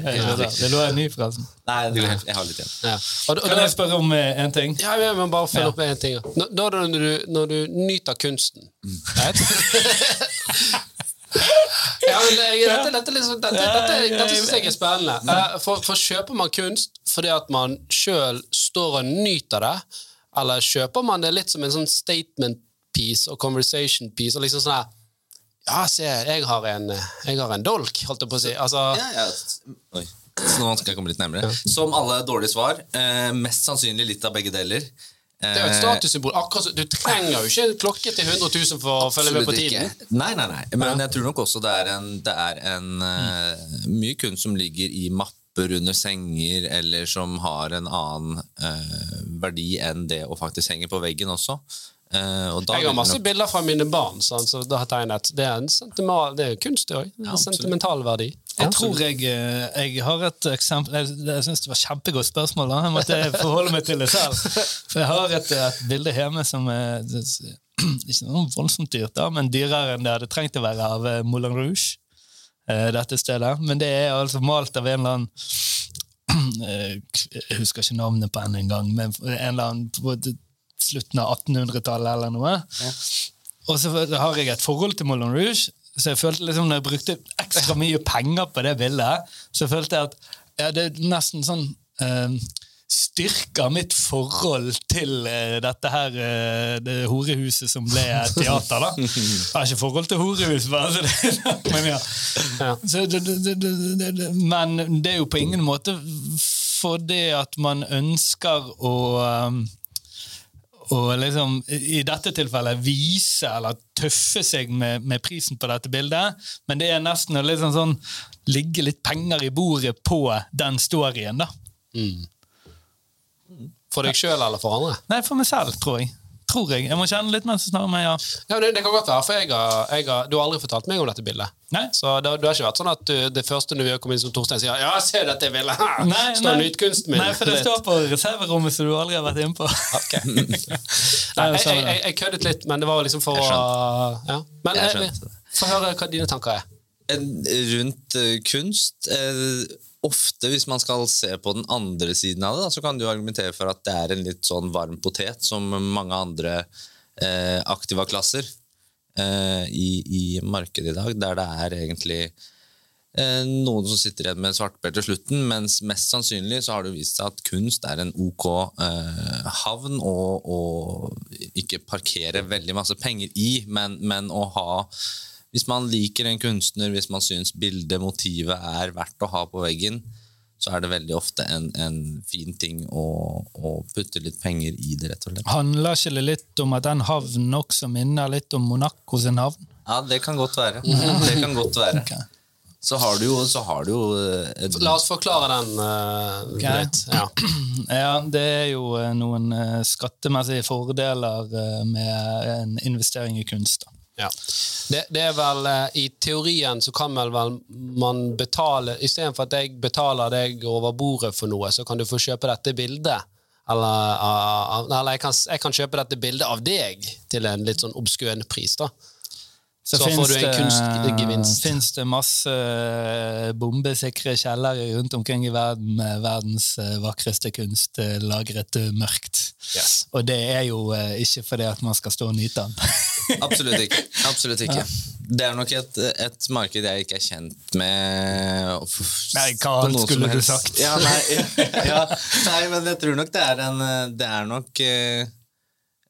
Det lå en ny, forresten. Nei, det går jeg har litt igjen. Ja. Og, og, Kan jeg spørre om én en ting? Ja, jeg må bare følge Ja. opp med en ting. Når, når, du, når du nyter kunsten Mm. right? dette, dette, sånn- dette, dette, syns jeg er spennende. For, for kjøper man kunst fordi at man sjøl står og nyter det, eller kjøper man det litt som en sånn statement piece og conversation piece? og liksom sånn her Ja, se, jeg har en, jeg har en dolk, holdt jeg på å si. Altså, Ja, ja. Oi. Så nå skal jeg komme litt nærmere. Som alle dårlige svar. Eh, mest sannsynlig litt av begge deler. Det er jo et statussymbol. Akkurat Du trenger jo ikke klokke til 100 000 for å følge med på tiden. ikke. Nei, nei, nei. Men jeg tror nok også det er, en, det er en, uh, mye kunst som ligger i mapper under senger, eller som har en annen uh, verdi enn det å faktisk henge på veggen også. Uh, og Jeg har masse nok- bilder fra mine barn sånn, som da har tegnet. Det er, en sentimental, det er kunst, det òg. Ja, sentimental verdi. Jeg tror jeg, eh, jeg har et eksempel Jeg, jeg syns det var kjempegodt spørsmål. Da. Jeg måtte forholde meg til det selv. For jeg har et, et bilde hjemme som er det, ikke noe voldsomt dyrt, da, men dyrere enn det hadde trengt å være av eh, Moulin Rouge. eh, Dette stedet. Men det er altså malt av en eller annen Jeg husker ikke navnet på henne engang, men en eller annen på slutten av 1800-tallet eller noe. Og så har jeg et forhold til Moulin Rouge, så jeg følte liksom når jeg brukte ekstra mye penger på det bildet, så følte jeg at ja, det er nesten sånn eh, styrker mitt forhold til eh, dette her eh, det horehuset som ble teater. da. Jeg har ikke forhold til horehus, bare så det men ja. Så det, det, men det er jo på ingen måte fordi at man ønsker å um, og liksom, i dette tilfellet vise eller tøffe seg med, med prisen på dette bildet, men det er nesten å liksom sånn, ligge litt penger i bordet på den storyen. da. For deg sjøl eller for andre? Nei, for meg selv, tror jeg. Tror jeg. Jeg må kjenne litt mens jeg snakker med ja. Ja, det, det kan godt være, for jeg har, jeg har, Du har aldri fortalt meg om dette bildet. Nei. Så det, det har ikke vært sånn at du, det første når vi har kommet inn som Torstein sier 'Ja, se dette bildet her!' Nei, Står nei. nyt kunsten min. Nei, for det står på reserverommet som du aldri har vært inne på. Ok. Nei, jeg, jeg, jeg, jeg køddet litt, men det var liksom for å ja. Men Jeg eh, få høre hva dine tanker er. Rundt eh, kunst eh, Ofte hvis man skal se på den andre siden av det, så kan du argumentere for at det er en litt sånn varm potet, som mange andre eh, aktiva-klasser eh, i, i markedet i dag, der det er egentlig eh, noen som sitter igjen med svarteper til slutten, mens mest sannsynlig så har det vist seg at kunst er en ok eh, havn å å ikke parkere veldig masse penger i, men, men å ha hvis man liker en kunstner, hvis man syns bildet, motivet er verdt å ha på veggen, så er det veldig ofte en, en fin ting å, å putte litt penger i det, rett og slett. Handler ikke det litt om at den havnen også minner litt om Monaco sin havn? Ja, det kan godt være. Det kan godt være. Okay. Så har du jo, så har du jo eh, et, La oss forklare den uh, okay. litt. Ja. Ja, det er jo eh, noen skattemessige fordeler med en investering i kunst. da. Ja. Det, det er vel eh, I teorien så kan vel, vel man betale Istedenfor at jeg betaler deg over bordet for noe, så kan du få kjøpe dette bildet. Eller, ah, eller jeg, kan, jeg kan kjøpe dette bildet av deg til en litt sånn obskøn pris. da. Så får finnes du en kunstgevinst. Fins det masse eh, bombesikre kjellere rundt omkring i verden med verdens eh, vakreste kunst eh, lagret mørkt. Yes. Og det er jo ikke fordi at man skal stå og nyte den. Absolutt ikke. Absolutt ikke. Det er nok et, et marked jeg ikke er kjent med Uff, Nei, hva annet skulle du sagt? Ja, nei, ja, nei, men jeg tror nok det er en Det er nok eh,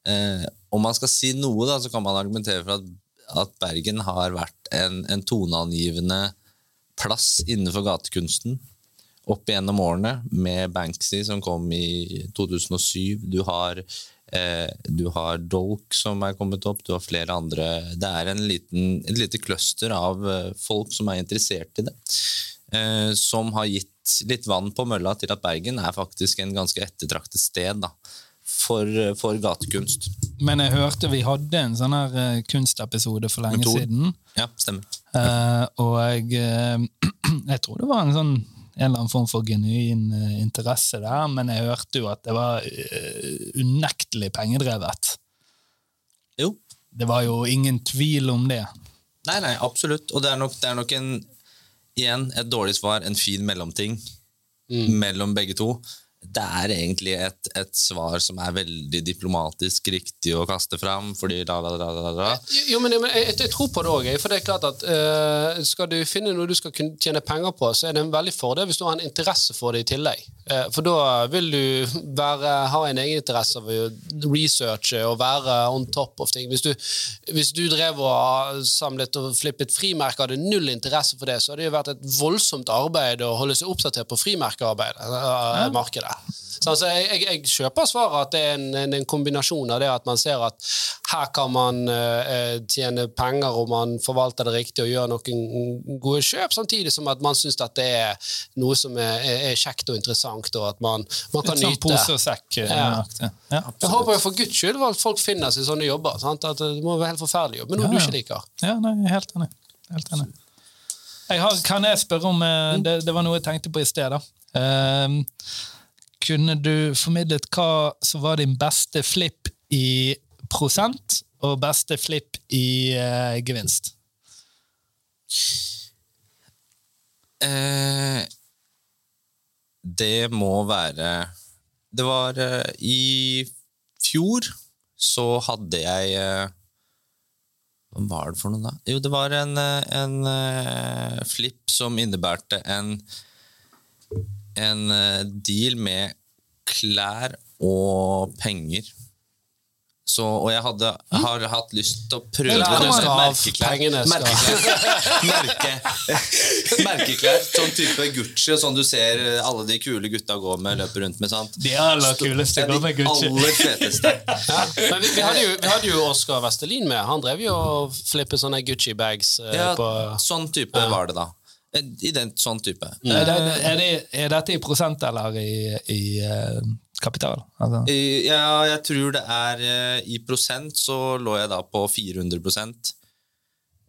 eh, Om man skal si noe, da, så kan man argumentere for at, at Bergen har vært en, en toneangivende plass innenfor gatekunsten opp igjennom årene, med Banksy som kom i 2007. Du har, eh, du har Dolk som er kommet opp, du har flere andre. Det er en liten, et lite cluster av eh, folk som er interessert i det. Eh, som har gitt litt vann på mølla til at Bergen er faktisk en ganske ettertraktet sted da, for, for gatekunst. Men jeg hørte vi hadde en sånn her eh, kunstepisode for lenge siden. Ja, stemmer. Uh, og jeg, eh, jeg tror det var en sånn en eller annen form for genuin eh, interesse der, men jeg hørte jo at det var eh, unektelig pengedrevet. Jo. Det var jo ingen tvil om det. Nei, nei, absolutt. Og det er nok, det er nok en, igjen et dårlig svar, en fin mellomting mellom begge to. Det er egentlig et, et svar som er veldig diplomatisk riktig å kaste fram, fordi da, da, da, da, da. Jo, men, men jeg, jeg, tror på det òg. For det er klart at uh, skal du finne noe du skal kunne tjene penger på, så er det en veldig fordel hvis du har en interesse for det i tillegg. Uh, for da vil du være, ha en egen interesse av å researche og være on top of ting. Hvis du, hvis du drev og samlet og flippet frimerker og hadde null interesse for det, så hadde det jo vært et voldsomt arbeid å holde seg oppdatert på frimerkearbeidet. Uh, markedet. Så altså, jeg, jeg, jeg, kjøper svaret at det er en, en, en, kombinasjon av det at man ser at her kan man uh, tjene penger og man forvalter det riktig og gjør noen gode kjøp, samtidig som at man syns at det er noe som er, er, er, kjekt og interessant, og at man, man kan nyte. Litt sånn pose og sekk. Eh, ja. Ja, jeg håper jo for guds skyld at folk finner seg sånne jobber. Sant? At Det må være helt forferdelig jobb, men noe du ikke liker. Ja, nei, helt enig. Helt enig. Jeg har, kan jeg spørre om mm. det, det, var noe jeg tenkte på i sted. da. Uh, kunne du formidlet hva som var din beste flipp i prosent, og beste flipp i uh, gevinst? Eh, det må være Det var eh, I fjor så hadde jeg eh, Hva var det for noe, da? Jo, det var en, en uh, flipp som innebærte en en eh, deal med klær og penger. Så, og jeg hadde, har hatt lyst til å prøve merkeklær. Merke, merkeklær. Sånn type Gucci sånn du ser alle de kule gutta gå med, løper rundt med. sant? De aller kuleste går med Gucci. De aller feteste. Ja, men vi, vi, hadde jo, vi, hadde jo, Oskar Vestelin med. Han drev jo og flippet sånne Gucci-bags. Eh, ja, på, sånn type ja. var det da. I den sånn type. Mm. Er, det, er, det, er, dette i prosent eller i, i uh, kapital? Altså. I, ja, jeg tror det er I prosent så lå jeg da på 400 uh,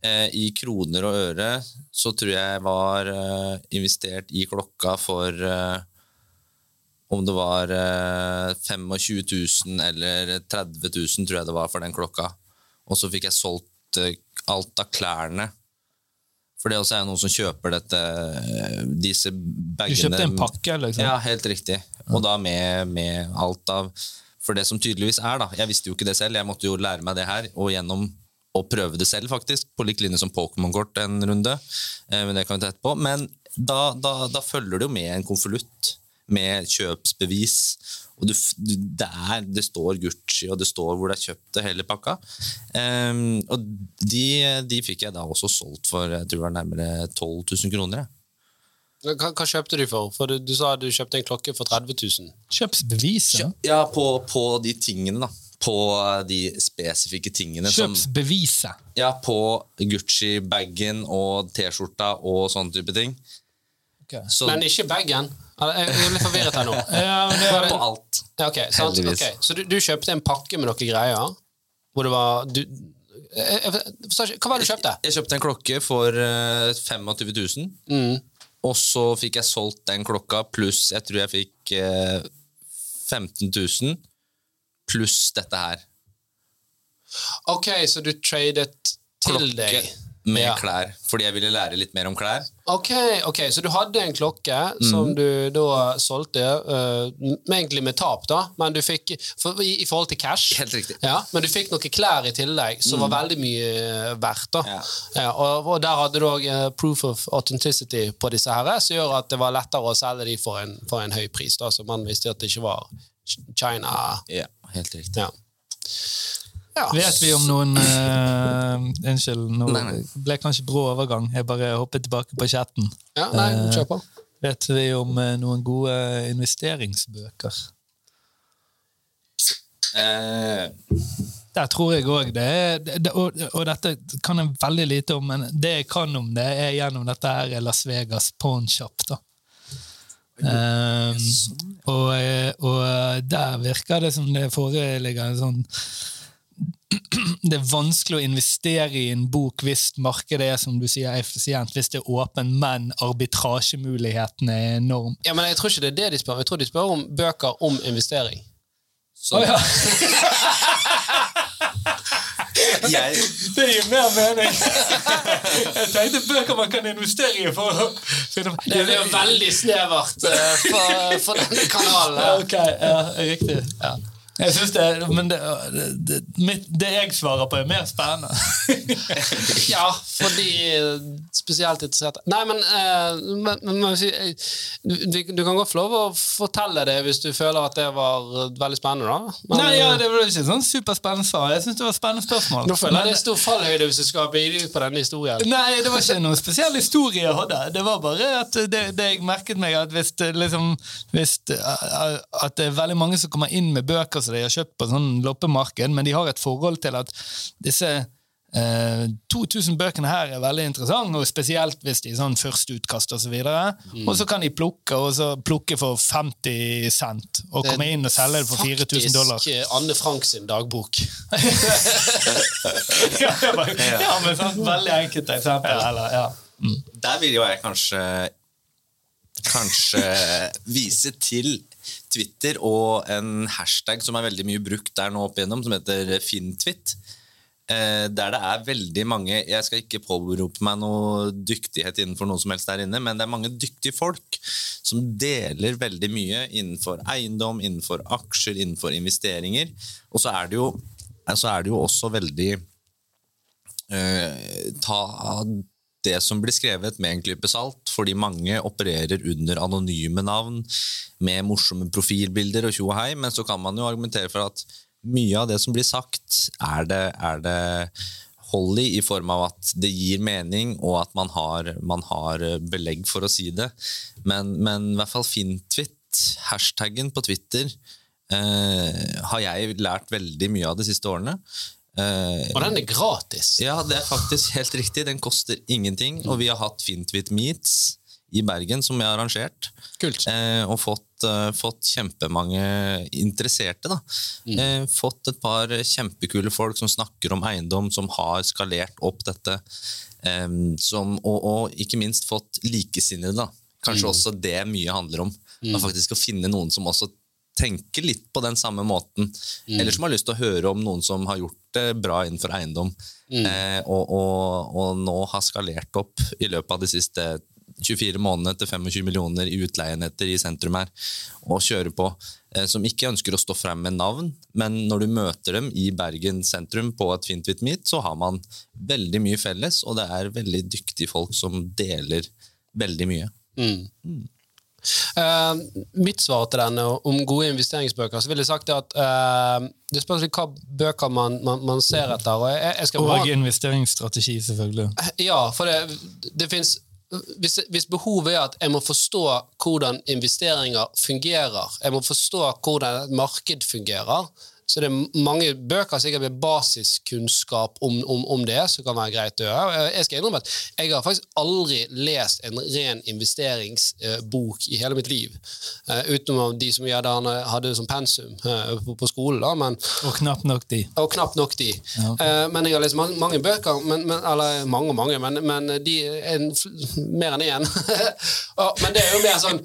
eh, I kroner og øre så tror jeg var investert i klokka for om det var 25 000 eller 30 000, tror jeg det var for den klokka. Og så fikk jeg solgt alt av klærne for det også er noen som kjøper dette, disse bagene. Du kjøpte en pakke? liksom? Ja, helt riktig. Og da med, med, alt av For det som tydeligvis er, da Jeg visste jo ikke det selv, jeg måtte jo lære meg det her. Og gjennom å prøve det selv, faktisk, på lik linje som Pokémon-kort en runde. Eh, men det kan vi ta etterpå. Men da, da, da følger det jo med en konvolutt med kjøpsbevis og du, det, er, det, står Gucci, og det står hvor det er kjøpt, det hele pakka. Um, og de, de, fikk jeg da også solgt for jeg tror det var nærmere 12 000 kroner. Hva, hva, kjøpte du for? For du, du, sa du kjøpte en klokke for 30 000. Kjøpsbevis? Ja, ja på, på, de tingene, da. På de spesifikke tingene. Kjøpsbeviset? ja, på Gucci-bagen og T-skjorta og sånne type ting. Okay. Så, Men ikke bagen? Jeg er litt forvirret her nå. ja, det er på alt. Ja, okay, okay, Så du, du, kjøpte en pakke med noen greier? Hvor det var du, jeg, jeg, Hva var det du kjøpte? Jeg kjøpte en klokke for uh, 25 000. Mm. Og så fikk jeg solgt den klokka pluss jeg tror jeg fikk uh, 15 000 pluss dette her. Ok, så du tradet til Klokke. deg? Med ja. klær, fordi jeg ville lære litt mer om klær. Ok, ok, Så du hadde en klokke mm. som du da solgte, uh, egentlig med tap, da, men du fikk for, i, i, forhold til cash. Helt riktig. Ja, Men du fikk noen klær i tillegg som mm. var veldig mye eh, verdt. da. Ja. Ja, og, og, der hadde du òg uh, proof of authenticity på disse her, som gjør at det var lettere å selge de for en, for en høy pris. da, Så man visste at det ikke var China. Ja, helt riktig. Ja. Ja. Vet vi om noen uh, Unnskyld, nå ble kanskje brå overgang. Jeg bare hoppet tilbake på chatten. Ja, nei, kjør på. Uh, vet vi om uh, noen gode investeringsbøker? Der tror jeg òg det er det, og, og, dette kan jeg veldig lite om, men det jeg kan om det, er gjennom dette her Las Vegas Pawnshop. da. Um, og, og, der virker det som det foreligger en sånn det er vanskelig å investere i en bok hvis markedet er som du sier, effisient, hvis det er åpen, men arbitrasjemulighetene er enorm. Ja, men Jeg tror ikke det er det de spør Jeg tror de spør om bøker om investering. Så. Oh, ja. jeg, det gir mer mening! Jeg tenkte bøker man kan investere i for å finne Det blir jo veldig snevert uh, for, for, denne kanalen. Ja, ok, ja, riktig. Ja. Jeg synes det, Men det, det, det, jeg svarer på, er mer spennende. ja, fordi spesielt interesserte Nei, men, uh, men, men du, du, kan godt få lov å fortelle det hvis du føler at det var veldig spennende. da. Men, Nei, ja, Det var ikke sånn superspennende svar. Jeg synes det var et spennende spørsmål. Nå føler jeg det er stor fallhøyde hvis du skal bygge ut på denne historien. Nei, det var ikke noen spesiell historie jeg hadde. Det var bare at det, det jeg merket meg, at hvis, liksom, hvis at det er veldig mange som kommer inn med bøker som de har kjøpt på sånn loppemarked, men de har et forhold til at disse eh, 2000 bøkene her er veldig interessante, og spesielt hvis de er sånn førsteutkast osv. Og, så mm. og så kan de plukke og så plukke for 50 cent og komme inn og selge det for 4000 dollar. Faktisk eh, Anne Frank sin dagbok. ja, bare, ja, men sånn veldig enkelt eksempel. Eller, ja. mm. Der vil jo jeg kanskje kanskje vise til Twitter og en hashtag som er veldig mye brukt der nå opp igjennom, som heter Finntwit. Eh, der det er veldig mange Jeg skal ikke påberope meg noe dyktighet innenfor noe som helst der inne, men det er mange dyktige folk som deler veldig mye innenfor eiendom, innenfor aksjer, innenfor investeringer. Og så er det jo, er det jo også veldig eh, ta det som blir skrevet med en klype salt, fordi mange opererer under anonyme navn med morsomme profilbilder og tjo og hei, men så kan man jo argumentere for at mye av det som blir sagt, er det, er det hold i, i form av at det gir mening, og at man har, man har belegg for å si det. Men, men i hvert fall Fintwit, hashtaggen på Twitter, eh, har jeg lært veldig mye av de siste årene. Uh, og den er gratis? Ja, det er faktisk helt riktig. Den koster ingenting. Og vi har hatt Fintvit Meets i Bergen, som vi har arrangert. Kult. Uh, og fått, uh, fått, kjempemange interesserte. da. Mm. fått et par kjempekule folk som snakker om eiendom, som har skalert opp dette. Som, og, og, ikke minst fått likesinnede. da. Kanskje mm. også det mye handler om. Mm. Faktisk å finne noen som også tenker litt på den samme måten. Mm. Eller som har lyst til å høre om noen som har gjort det bra innenfor eiendom, mm. eh, og, og, og, nå har skalert opp i løpet av de siste 24 månedene til 25 millioner i utleienheter i sentrum her, og kjører på. Eh, som ikke ønsker å stå frem med navn, men når du møter dem i Bergen sentrum på et fint Fintwit Meet, så har man veldig mye felles, og det er veldig dyktige folk som deler veldig mye. Mm. Uh, mitt svar til denne om gode investeringsbøker, så vil jeg sagt at uh, det spørs hva bøker man, man, man ser etter. Og, jeg, jeg og bare, investeringsstrategi, selvfølgelig. Ja, for det, det finnes hvis, hvis, behovet er at jeg må forstå hvordan investeringer fungerer, jeg må forstå hvordan et marked fungerer, så det er mange bøker sikkert med basiskunnskap om, om, om, det som kan være greit å gjøre. Jeg skal innrømme at jeg har faktisk aldri lest en ren investeringsbok i hele mitt liv. Uh, utenom de som jeg hadde som pensum uh, på, på, skolen. Da, men, og knapt nok de. Og knapt nok de. Ja, okay. men jeg har lest mange, mange bøker, men, men, eller mange og mange, men, men de en, mer enn én. men det er jo mer sånn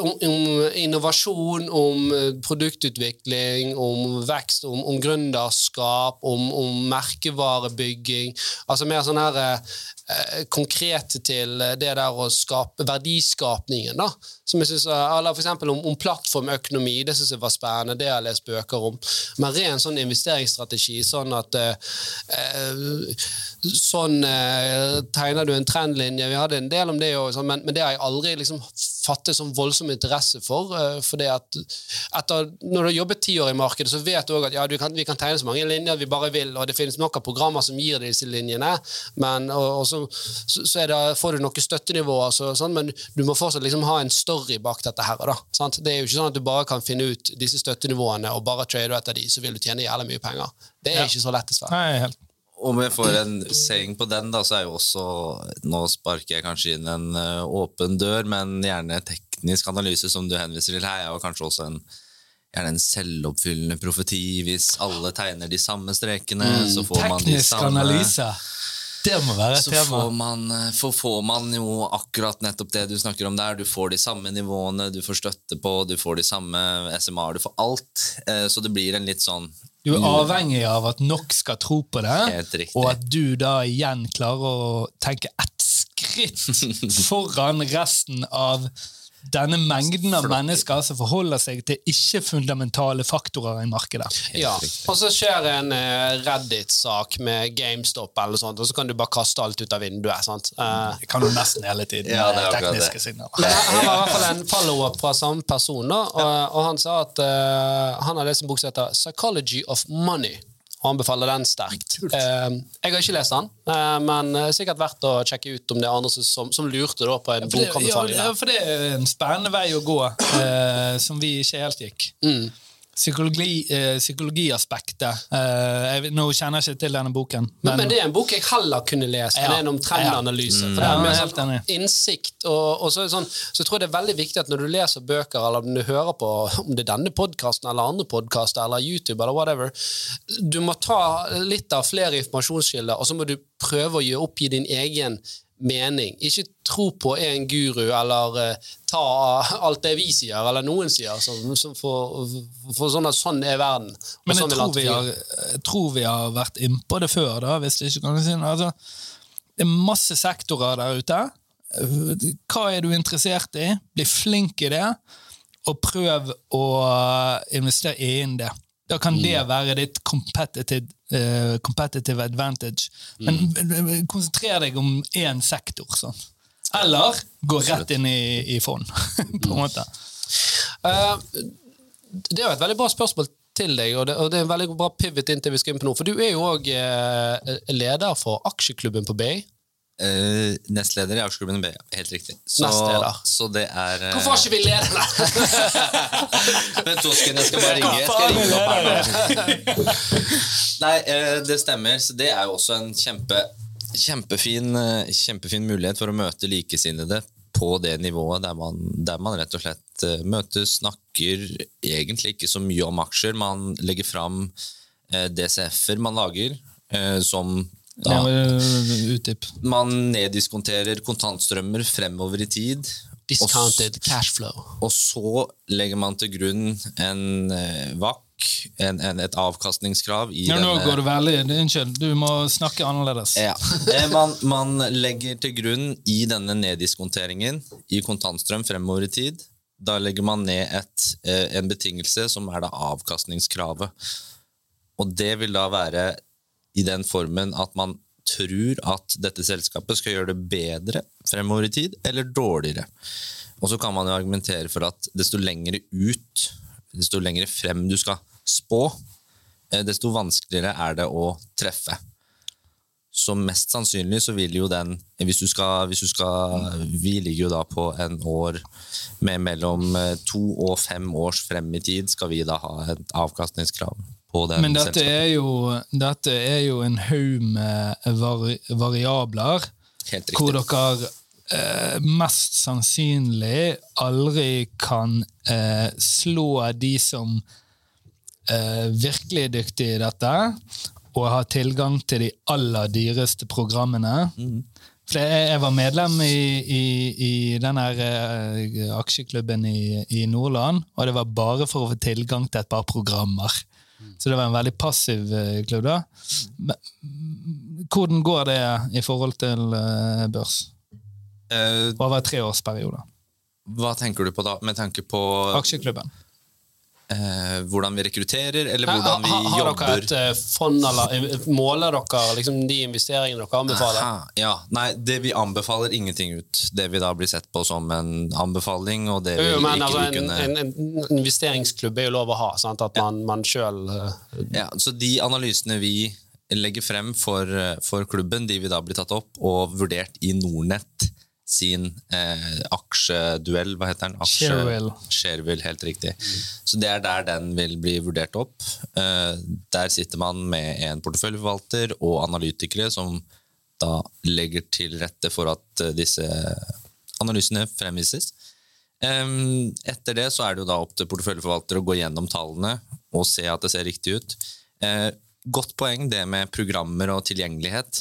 om, om innovasjon, om produktutvikling, om vekst vekst, om, om gründerskap, om, om, merkevarebygging. Altså mer sånn her eh, konkret til det der å skape verdiskapningen. da, som jeg synes, eller for eksempel om, om plattformøkonomi, det syns jeg var spennende. Det har jeg lest bøker om. Men ren sånn investeringsstrategi, sånn at eh, eh Sånn eh, tegner du en trendlinje. Vi hadde en del om det òg, sånn, men, men, det har jeg aldri liksom fattet sånn voldsom interesse for. Eh, for det at etter, Når du har jobbet ti år i markedet, så vet du òg at ja, du kan, vi kan tegne så mange linjer vi bare vil, og det finnes nok av programmer som gir disse linjene, men, og, og så, så det, får du noen støttenivåer, altså, sånn, men du må fortsatt liksom ha en story bak dette her. Da, sant? Det er jo ikke sånn at du bare kan finne ut disse støttenivåene og bare trade etter de, så vil du tjene jævlig mye penger. Det er ja. ikke så lett, dessverre. Om jeg får en saying på den, da, så er jo også Nå sparker jeg kanskje inn en uh, åpen dør, men gjerne teknisk analyse, som du henviser til her, er jo kanskje også en gjerne en selvoppfyllende profeti. Hvis alle tegner de samme strekene, mm, så får man de samme Teknisk analyse. Det må være et Så tema. får man, eh, for får man jo akkurat nettopp det du snakker om der. Du får de samme nivåene, du får støtte på, du får de samme SMA-er, du får alt. Eh, Så det blir en litt sånn Du er avhengig av at nok skal tro på det, og at du da igjen klarer å tenke ett skritt foran resten av denne mengden av mennesker som forholder seg til ikke-fundamentale faktorer i markedet. Ja, og så skjer en eh, Reddit-sak med GameStop, eller sånt, og så kan du bare kaste alt ut av vinduet. sant? Eh, Det kan du nesten hele tiden. Ja, det er tekniske det. signaler. men her var i hvert fall en follow-up fra samme person, og, og han sa at uh, han har det som bok som heter 'Psychology of Money'. Anbefaler den sterkt. Eh, jeg har ikke lest den, eh, men eh, sikkert verdt å sjekke ut om det er andre som, som, lurte på en ja, bokanbefaling. ja, for det er en spennende vei å gå, som vi ikke helt gikk. Mm. Psykologi, eh, psykologiaspektet. Eh, jeg, nå kjenner jeg ikke til denne boken. Men, men det er en bok jeg heller kunne lest enn Ja. en om trendanalyse. For det Ja, er mer er sånn innsikt, og, og så, sånn, så tror jeg det er veldig viktig at når du leser bøker, eller om du hører på om det er denne podkasten eller andre podkaster eller YouTube, eller whatever, du må ta litt av flere informasjonskilder, og så må du prøve å gi oppgi din egen mening. Ikke tro på en guru, eller uh, ta alt det vi sier, eller noen sier, som, som for, for sånn at sånn er verden. Men jeg sånn tror vi har, jeg tror vi har vært innpå det før, da, hvis det ikke kan si noe. Altså, det er masse sektorer der ute. Hva er du interessert i? Bli flink i det, og prøv å investere inn det. Da kan det være ditt competitive, uh, competitive advantage. Men mm. konsentrer deg om én sektor. Sånn. Eller gå rett inn i, i fond, på en måte. Uh, det er jo et veldig bra spørsmål til deg, og det, og det er en veldig bra pivot inn til vi skal inn på noe. For du er jo òg leder for aksjeklubben på BI. Eh, nestleder i aksjeklubben BA. Helt riktig. Så, så det er uh... Hvorfor har ikke vi leder Vent Vent, sekunder, jeg skal bare ringe. Jeg skal ringe opp her nå. Nei, uh, det stemmer. Så det er jo også en kjempe, kjempefin, kjempefin mulighet for å møte likesinnede på det nivået der man, der man rett og slett møtes, snakker egentlig ikke så mye om aksjer. Man legger fram eh, DCF-er man lager, eh, som da Utdyp. man neddiskonterer kontantstrømmer fremover i tid. Discounted cashflow. Og så legger man til grunn en vakk VAK, en, en, et avkastningskrav i Ja, nå denne går du veldig Unnskyld, du må snakke annerledes. ja. Eh, man, man legger til grunn i denne neddiskonteringen i kontantstrøm fremover i tid. Da legger man ned et, eh, en betingelse som er da avkastningskravet. Og det vil da være i den formen at man tror at dette selskapet skal gjøre det bedre fremover i tid, eller dårligere. Og så kan man jo argumentere for at desto lengre ut, desto lengre frem du skal spå, eh, desto vanskeligere er det å treffe. Så mest sannsynlig så vil jo den hvis du skal, hvis du skal, Vi ligger jo da på en år med mellom eh, to og fem års frem i tid, skal vi da ha et avkastningskrav på den Men dette er jo, dette er jo en haug med vari variabler Helt hvor dere eh, mest sannsynlig aldri kan eh, slå de som eh, virkelig er dyktige i dette, og har tilgang til de aller dyreste programmene. For jeg, var medlem i, i, i den eh, aksjeklubben i, i Nordland, og det var bare for å få tilgang til et par programmer. Så det var en veldig passiv eh, klubb. da. Men, mm, hvordan går det i forhold til eh, børs? Eh, Over en treårsperiode. hva tenker du på da, med tanke på Aksjeklubben. Eh, hvordan vi rekrutterer, eller hvordan vi har, har jobber? dere et eh, fond, eller eh, måler dere liksom, de investeringene dere anbefaler? Aha, ja, nei, det Vi anbefaler ingenting ut. Det vi da blir sett på som en anbefaling, og det vi Jo, men ikke altså, vil en, kunne en, en investeringsklubb er jo lov å ha, sant? at man, man sjøl ja, Så de analysene vi legger frem for, for klubben, de vil da bli tatt opp og vurdert i Nordnett sin eh, aksjeduell, hva heter den? Aksje- Shareville. Shareville, helt riktig. Så det er der den vil bli vurdert opp. Eh, der sitter man med en porteføljeforvalter og analytikere som da legger til rette for at eh, disse analysene fremvises. Eh, Etter det så er det jo da opp til porteføljeforvalter å gå gjennom tallene og se at det ser riktig ut. Eh, Godt poeng det med programmer og tilgjengelighet.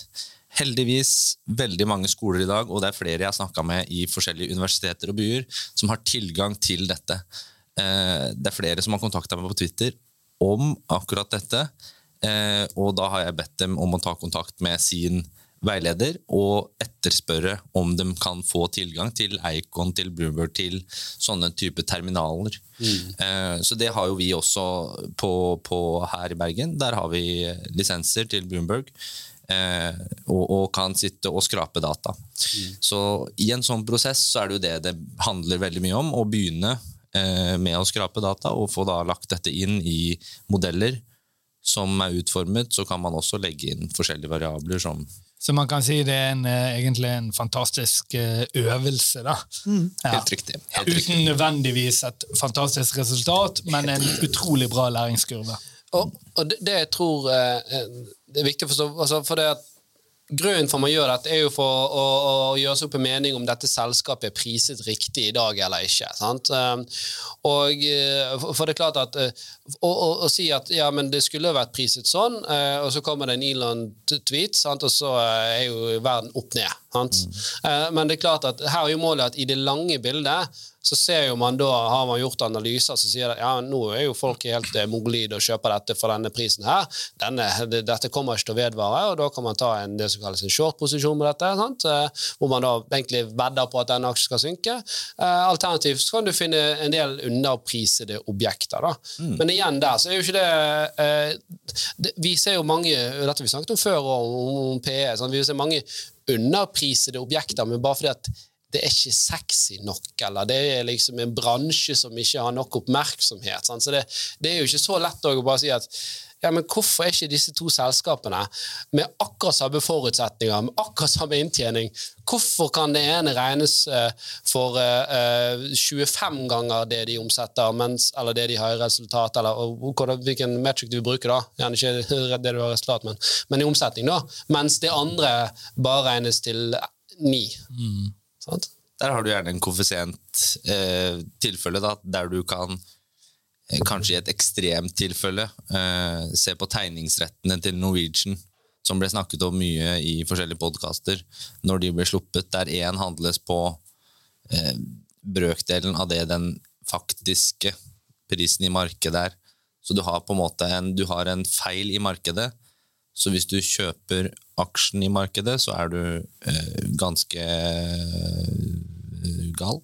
Heldigvis veldig mange skoler i dag, og det er flere jeg har snakka med i forskjellige universiteter og byer, som har tilgang til dette. Eh, det er flere som har kontakta meg på Twitter om akkurat dette, eh, og da har jeg bedt dem om å ta kontakt med sin veileder og etterspørre om de kan få tilgang til Eikon, til Bloomberg, til sånne type terminaler. Mm. Så det har jo vi også på, på her i Bergen. Der har vi lisenser til Bloomberg. Eh, og, og, kan sitte og skrape data. Mm. Så i en sånn prosess så er det jo det det handler veldig mye om. Å begynne eh, med å skrape data og få da lagt dette inn i modeller som er utformet. Så kan man også legge inn forskjellige variabler som så man kan si det er en, eh, egentlig en fantastisk øvelse. da. Mm. Ja. Helt riktig. Helt Uten riktig. nødvendigvis et fantastisk resultat, men en utrolig bra læringskurve. Og, og det, det, jeg tror eh, det er viktig å forstå altså for det at Grunnen for man gjør dette, er jo for å, å, gjøre seg opp en mening om dette selskapet er priset riktig i dag eller ikke. Sant? Um, og eh, for det er klart at eh, Å, å, å si at ja, men det skulle vært priset sånn, eh, og så kommer det en Elon-tweet, og så er jo verden opp ned. Sant? Mm. Men det er klart at her er jo målet at i det lange bildet så ser jo man da, har man gjort analyser som sier at ja, nå er jo folk helt mogelige mongolide og kjøper dette for denne prisen her. Denne, det, dette kommer ikke til å vedvare, og da kan man ta en, det som kalles en short-posisjon med dette. Sant? Eh, hvor man da egentlig vedder på at denne aksjen skal synke. Eh, alternativt så kan du finne en del underprisede objekter. da. Mm. Men igjen der så er jo ikke det, eh, det Vi ser jo mange dette vi snakket om før, om, om PE. Sant? Vi ser mange underprisede objekter, men bare fordi at det er ikke sexy nok, eller det er liksom en bransje som ikke har nok oppmerksomhet. Sant? Så det, det, er jo ikke så lett å bare si at ja, men hvorfor er ikke disse to selskapene med akkurat samme forutsetninger, med akkurat samme inntjening, hvorfor kan det ene regnes uh, for uh, uh, 25 ganger det de omsetter, mens, eller det de har i resultat, eller og, hvilken metric du bruker, da, gjerne ikke det du har i resultat, men, men i omsetning, da, mens det andre bare regnes til ni. Mm. Sant? Der har du gjerne en koeffisient eh, tilfelle da, der du kan eh, kanskje i et ekstremt tilfelle eh, se på tegningsrettene til Norwegian, som ble snakket om mye i forskjellige podkaster, når de ble sluppet, der én handles på eh, brøkdelen av det den faktiske prisen i markedet er. Så du har på en måte en, en feil i markedet så hvis du kjøper aksjen i markedet, så er du eh, ganske eh, gal.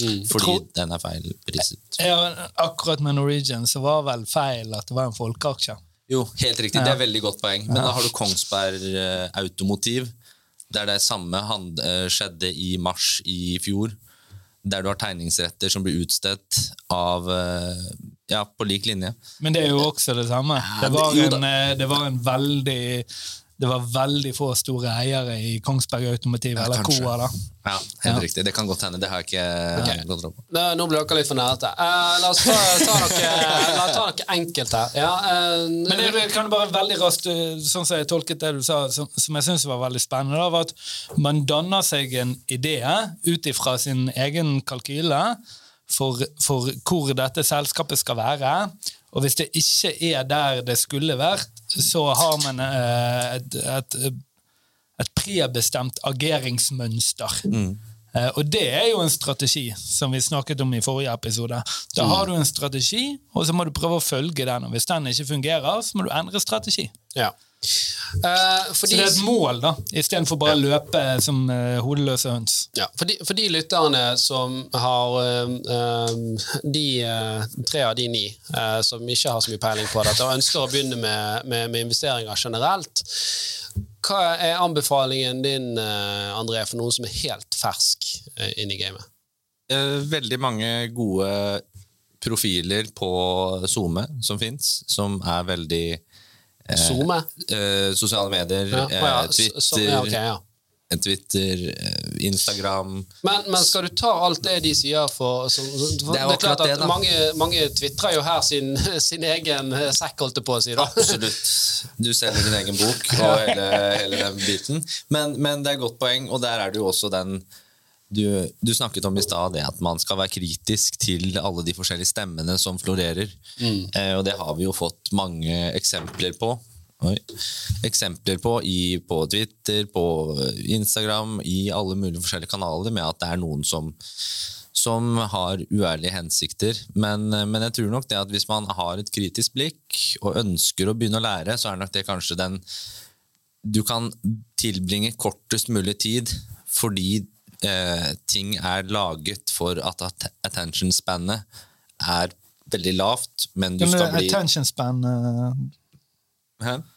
Mm. Fordi tror, den er feil priset. Ja, akkurat med Norwegian så var vel feil at det var en folkeaksje. Jo, helt riktig. Ja. Det er veldig godt poeng. Men ja. da har du Kongsberg eh, Automotiv, der det samme eh, skjedde i mars i fjor der du har tegningsretter som blir utstedt av eh, Ja, på lik linje. Men det er jo også det samme. Det var en, det var en veldig det var veldig få store eiere i Kongsberg Automotiv, ja, eller Koa. da. Ja, helt ja. riktig. Det kan godt hende. Det har jeg ikke okay. kontroll på. Nå blir dere litt for nærete. Uh, la oss ta, ta, noe, la ta noe enkelt her. Ja, uh, Men det kan bare veldig raskt, sånn som jeg tolket det du sa, som, som jeg syns var veldig spennende, da, var at man danner seg en idé ut ifra sin egen kalkyle for, for hvor dette selskapet skal være. Og hvis det ikke er der det skulle vært, så har man eh, et, et, et prebestemt ageringsmønster. Mm. Uh, og det er jo en strategi, som vi snakket om i forrige episode. Da har du en strategi, og så må du prøve å følge den. Og hvis den ikke fungerer, så må du endre strategi. Ja. Uh, så det er et mål, da, istedenfor bare å ja. løpe som uh, hodeløse høns. Ja, for de, for de, lytterne som har uh, de tre av de ni som ikke har så mye peiling på dette, og ønsker å begynne med, med, med investeringer generelt, hva er anbefalingen din, André, for noen som er helt fersk inn i gamet? Veldig mange gode profiler på SoMe som fins, som er veldig Zoome? Eh, sosiale medier, ja. Oh, ja. Twitter, så, ja, okay, Twitter, eh, Instagram men, men, skal du ta alt det de sier for, så, for Det er, er klart at det, mange, mange tvitrer jo her sin, sin egen sekk, holdt jeg på å si. Da. Absolutt. Du selger din egen bok og hele, hele den biten. Men, men, det er et godt poeng, og der er det jo også den du, du, snakket om i stad at man skal være kritisk til alle de forskjellige stemmene som florerer. Mm. Eh, og det har vi jo fått mange eksempler på. oi, eksempler på i, på Twitter, på Instagram, i alle mulige forskjellige kanaler, med at det er noen som, som har uærlige hensikter. Men, men jeg tror nok det at hvis man har et kritisk blikk og ønsker å begynne å lære, så er nok det kanskje den Du kan tilbringe kortest mulig tid fordi eh, ting er laget for at at attention-spannet er veldig lavt, men du Men skal bli attention span uh...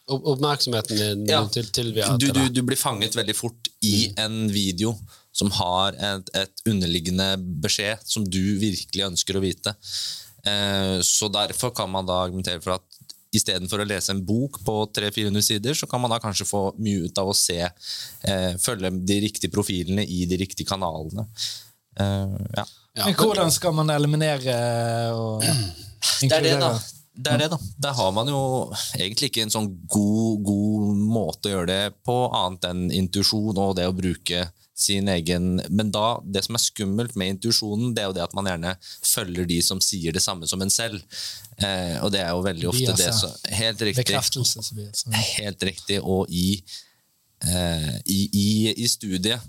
Opp- Oppmerksomheten din Ja. til, til vi du, du, du blir fanget veldig fort i en video som har et, et underliggende beskjed som du virkelig ønsker å vite. Eh, så derfor kan man da argumentere for at istedenfor å lese en bok på 300-400 sider, så kan man da kanskje få mye ut av å se, eh, følge de riktige profilene i de riktige kanalene. Eh, ja. Ja. Men hvordan skal man eliminere og Det er det, da. Det er det, da. Der har man jo egentlig ikke en sånn god, god måte å gjøre det på, annet enn intuisjon og det å bruke sin egen Men da, det som er skummelt med intuisjonen, det er jo det at man gjerne følger de som sier det samme som en selv. Eh, og det er jo veldig ofte det som Helt riktig. Bekreftelse. Så Helt riktig. Og i, eh, i, i, i studiet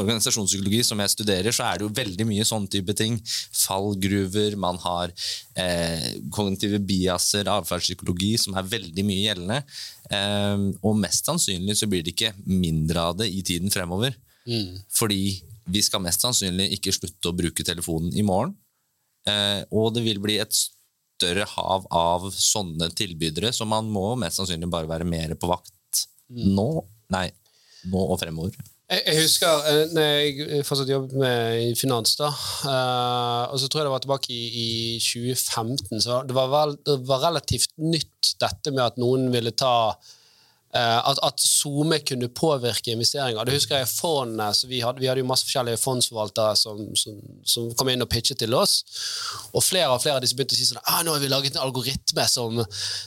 organisasjonspsykologi som jeg studerer, så er det jo veldig mye sånne type ting. Fallgruver, man har eh, kognitive biaser, atferdspsykologi, som er veldig mye gjeldende. Eh, og mest sannsynlig så blir det ikke mindre av det i tiden fremover. Fordi vi skal mest sannsynlig ikke slutte å bruke telefonen i morgen. Eh, og det vil bli et større hav av sånne tilbydere, så man må mest sannsynlig bare være mer på vakt nå. Nei, nå og fremover. Jeg, jeg husker eh, når jeg fortsatt jobbet med i finans, da, eh, og så tror jeg det var tilbake i, i 2015, så det var, vel, det var relativt nytt dette med at noen ville ta at, at SoMe kunne påvirke investeringer. Det husker jeg fondene, vi hadde, vi hadde jo masse forskjellige fondsforvaltere som, som, som kom inn og pitchet til oss. Og flere og flere av disse begynte å si sånn ah, nå har vi laget en algoritme som,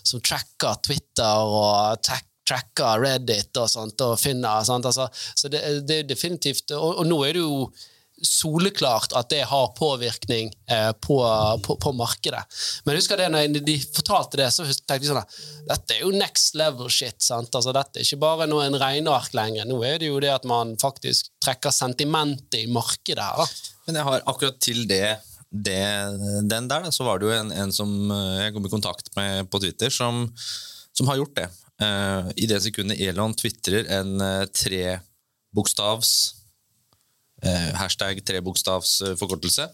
som tracker Twitter og track, tracker Reddit og sånt, og finner sant? Altså, Så det, det er definitivt og, og nå er det jo soleklart at det har påvirkning eh, på, på, på markedet. Men jeg husker det når de fortalte det, så tenkte jeg sånn at dette er jo next level shit. sant? Altså, dette er ikke bare noe en regneark lenger. Nå er det jo det at man faktisk trekker sentimentet i markedet her. da. Men jeg har akkurat til det, det den der, da, så var det jo en, en som eh, jeg kom i kontakt med på Twitter, som, som har gjort det. Uh, I det sekundet Elon tvitrer en uh, trebokstavs eh, hashtag trebokstavsforkortelse,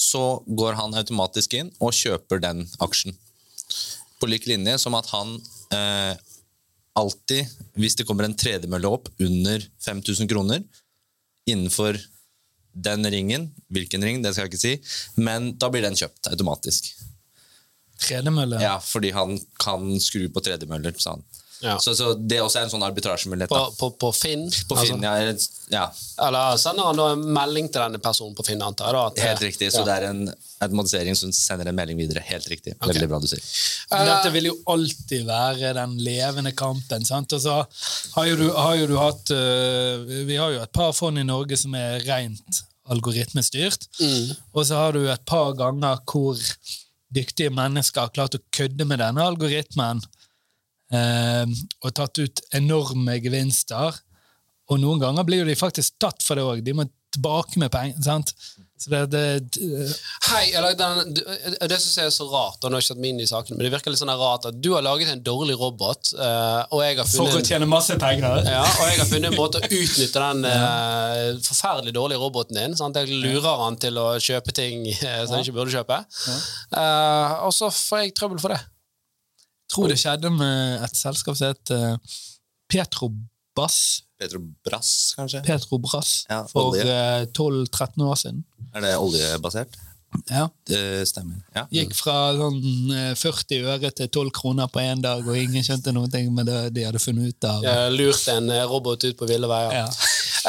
så går han automatisk inn og kjøper den aksjen. På lik linje som at han eh, alltid, hvis det kommer en tredemølle opp under 5000 kroner, innenfor den ringen, hvilken ring, det skal jeg ikke si, men da blir den kjøpt automatisk. Tredemølle. Ja, fordi han kan skru på tredemøller, sa han. Ja. Så, så det også er en sånn arbitrasjemulighet. På, på, på Finn. På altså. Finn, ja, ja. Eller sender han da en melding til denne personen på Finn, antar jeg? da? at- Helt riktig. Så Ja. det er en automatisering som sender en melding videre. Helt riktig. Veldig bra du sier. Men Dette vil jo alltid være den levende kampen. sant? Og så har jo du, har jo du hatt øh, Vi har jo et par fond i Norge som er rent algoritmestyrt. Og så har du et par ganger hvor dyktige mennesker har klart å kødde med denne algoritmen eh, og tatt ut enorme gevinster. Og noen ganger blir jo de faktisk tatt for det òg. De må tilbake med penger. sant? Så det, det, Hei, eller den, du- Det syns jeg er så rart, og nå har jeg ikke meg inn i saken, men det virker litt sånn rart at du har laget en dårlig robot, eh, og jeg har for å funnet tjene masse penger. ja, og jeg har funnet en måte å utnytte den eh, forferdelig dårlige roboten din. Sant? Jeg lurer han til å kjøpe ting eh, som han ikke burde kjøpe. Eh, og så får jeg trøbbel for det. Tror det skjedde med et selskap som het uh, Petrobras. Petrobras, kanskje? Petrobras Ja, for eh, 12-13 år siden. Er det oljebasert? Ja. Det stemmer. Ja. Gikk fra sånn eh, 40 øre til 12 kroner på én dag, og ingen skjønte noe med det de hadde funnet ut av. Jeg lurte en eh, robot ut på ville veier. Ja.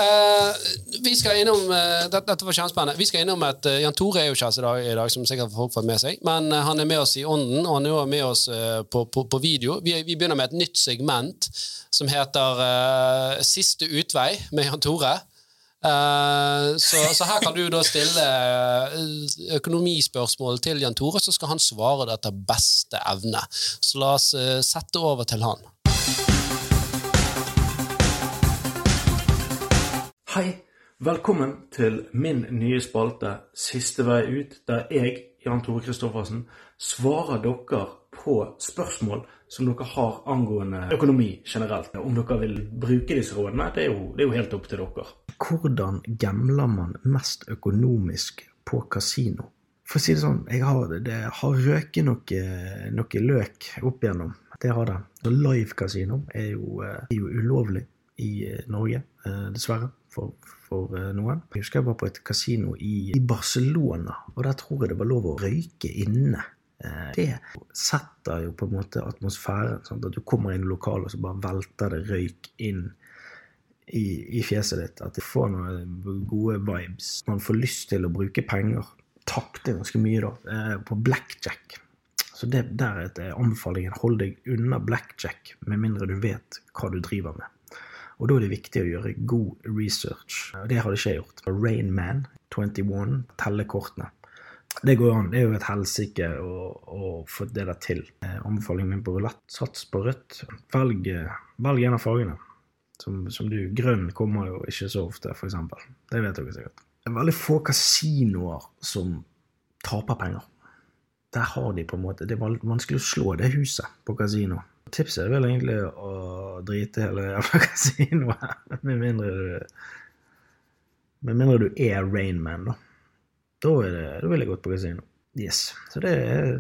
Eh, vi skal innom uh, dette, dette var kjempespennende. Vi skal innom et uh, Jan Tore er jo ikke her i dag, i dag, som sikkert folk får med seg, men eh, han er med oss i ånden, og han er også med oss eh, på, på, på video. Vi, vi begynner med et nytt segment som heter eh, Siste utvei med Jan Tore. Eh, så, så her kan du da stille eh, økonomispørsmål til Jan Tore, så skal han svare det etter beste evne. Så la oss eh, sette over til han. Hei, velkommen til min nye spalte Siste vei ut, der jeg, Jan Tore Kristoffersen, svarer dere på spørsmål som dere har angående økonomi generelt. Om dere vil bruke disse rådene, det er jo, det er jo helt opp til dere. Hvordan gambler man mest økonomisk på kasino? For å si det sånn, jeg har, det har røket noe, noe løk opp igjennom. Det har det. Live kasino er jo, eh, er jo ulovlig i eh, Norge, eh, dessverre, for, for eh, noen. Jeg husker jeg var på et kasino i, i Barcelona, og der tror jeg det var lov å røyke inne. Eh, Det setter jo på en måte atmosfæren. Sånn At du kommer inn i lokalet, og så bare velter det røyk inn i, i fjeset ditt. At du får noen gode vibes. Man får lyst til å bruke penger. Tapte ganske mye, da, eh, på blackjack. Så det, der er eh, anbefalingen. Hold deg unna blackjack, med mindre du vet hva du driver med. Og da er det viktig å gjøre god research. Og det hadde ikke jeg gjort. Rainman 21, teller kortene. Det går an. Det er jo et helsike å, å få det der til. Eh, Anbefalingen min på rulett. Sats på rødt. Velg, eh, velg en av fargene. Som, som du, Grønn kommer jo ikke så ofte, eksempel. Det vet dere sikkert. Det er veldig få kasinoer som taper penger. Der har de på en måte Det er vanskelig å slå det huset på kasino. Tipset er vel egentlig å drite hele jævla kasinoet. Med mindre du Med mindre du er Rainman, da. Da, er det, da vil jeg gått på kasino. Yes. Så det,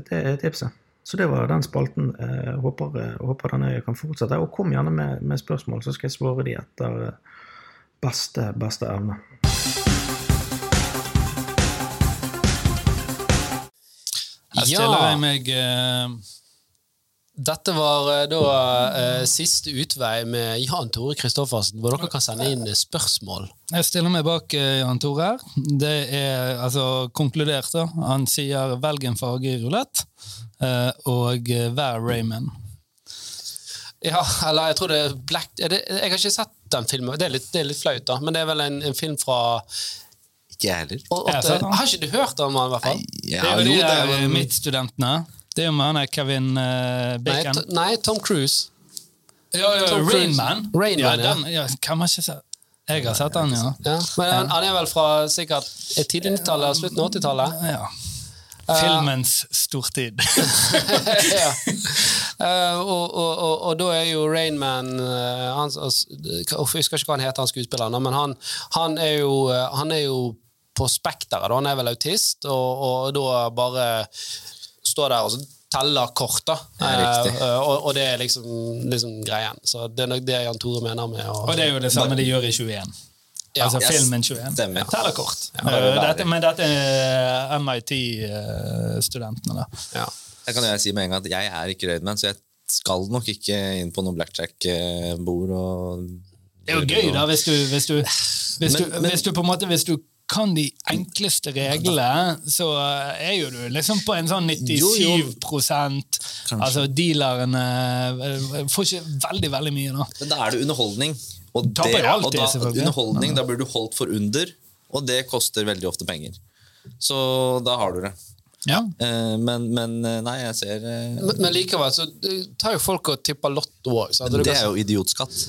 det er tipset. Så det var den spalten. Jeg håper, jeg håper denne kan fortsette. Og kom gjerne med, med spørsmål, så skal jeg svare de etter eh, beste, beste evne. Jeg stiller meg eh, Dette var eh, da eh, siste utvei med Jan Tore Kristoffersen, hvor dere kan sende inn spørsmål. Jeg stiller meg bak eh, Jan Tore her. Det er altså konkludert, da. Han sier 'velg en farge i rulett', eh, og eh, 'vær Raymond'. Ja, eller jeg tror det er Black er det, Jeg har ikke sett den filmen. Det er litt, det er litt flaut, da. Men det er vel en, en film fra Ikke jeg heller. Jeg har ikke du hørt om den, i hvert fall? Ja, Det er jo jo, de det er der jo midtstudentene. Det er jo med han Kevin uh, Bacon. Nei, nei, Tom Cruise. Ja, ja, Tom. Rainman. Rain ja, den, ja, kan man ikke se. Jeg har sett den, ja. Ja. Men han, han er vel fra sikkert eh, tidlig 90-tallet og slutten av 80-tallet? ja. Filmens stortid. ja. Uh, og, og, og, og da er jo Rainman uh, han, altså, Jeg husker ikke hva han heter, han skuespilleren, men han, han, er jo, eh, han er jo på spekteret. Han er vel autist, og da bare står der og så teller kort. da. Ja, riktig. Eh, og, og det er liksom, liksom greien. Så det er nok det Jan Tore mener med å Og det er jo det samme de gjør i 21. Ja, altså yes. filmen 21. Stemmer. Teller kort. Ja, Eh, er dette, men dette er MIT-studentene, da. ja. Jeg kan jo si med en gang at jeg er ikke Raidman, så jeg skal nok ikke inn på noe blackjack-bord. og Det er jo gøy, da, hvis du, hvis du, hvis du, Men- men- hvis du på en måte hvis du kan de enkleste reglene, så er jo du liksom på en sånn 97 Jo, jo. Altså dealerne eh, får ikke veldig, veldig mye, da. Men da er det underholdning. Og, det, alltid, og da, underholdning, da blir du holdt for under, og det koster veldig ofte penger. Så da har du det. Ja. Eh, Men, men eh, nei, jeg ser Men, men likevel så tar jo folk og tipper lotto òg. Det er jo idiotskatt.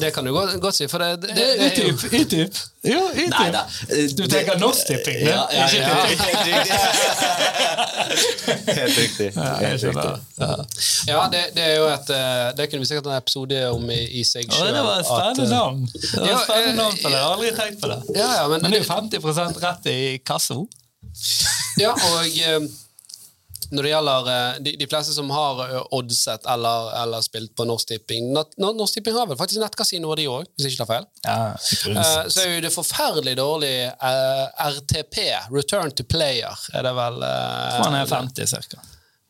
Det kan du godt, godt si, for det, det, det, det er jo. Y-typ. Jo, eh, Du tenker Norsk Tipping? Ja, ja, Ikke ja, Tipping. Helt riktig. Helt riktig. Ja, det, det er jo et eh, Det kunne vi sikkert en episode om i, i seg sjøl. det var et spennende navn. Det var Ja, et spennende eh, navn på det. Jeg har aldri tenkt på det. Ja, ja, men, Men det er jo 50 rett i kasso. ja, og eh, når det gjelder eh, de, de fleste som har eh, oddset eller, eller spilt på Norsk Tipping Norsk Tipping har vel faktisk nettkasinoer, de òg, hvis jeg ikke tar feil. Ja, uh, så er jo det forferdelig dårlig uh, RTP, Return to Player, er det vel uh, Han er 50 cirka.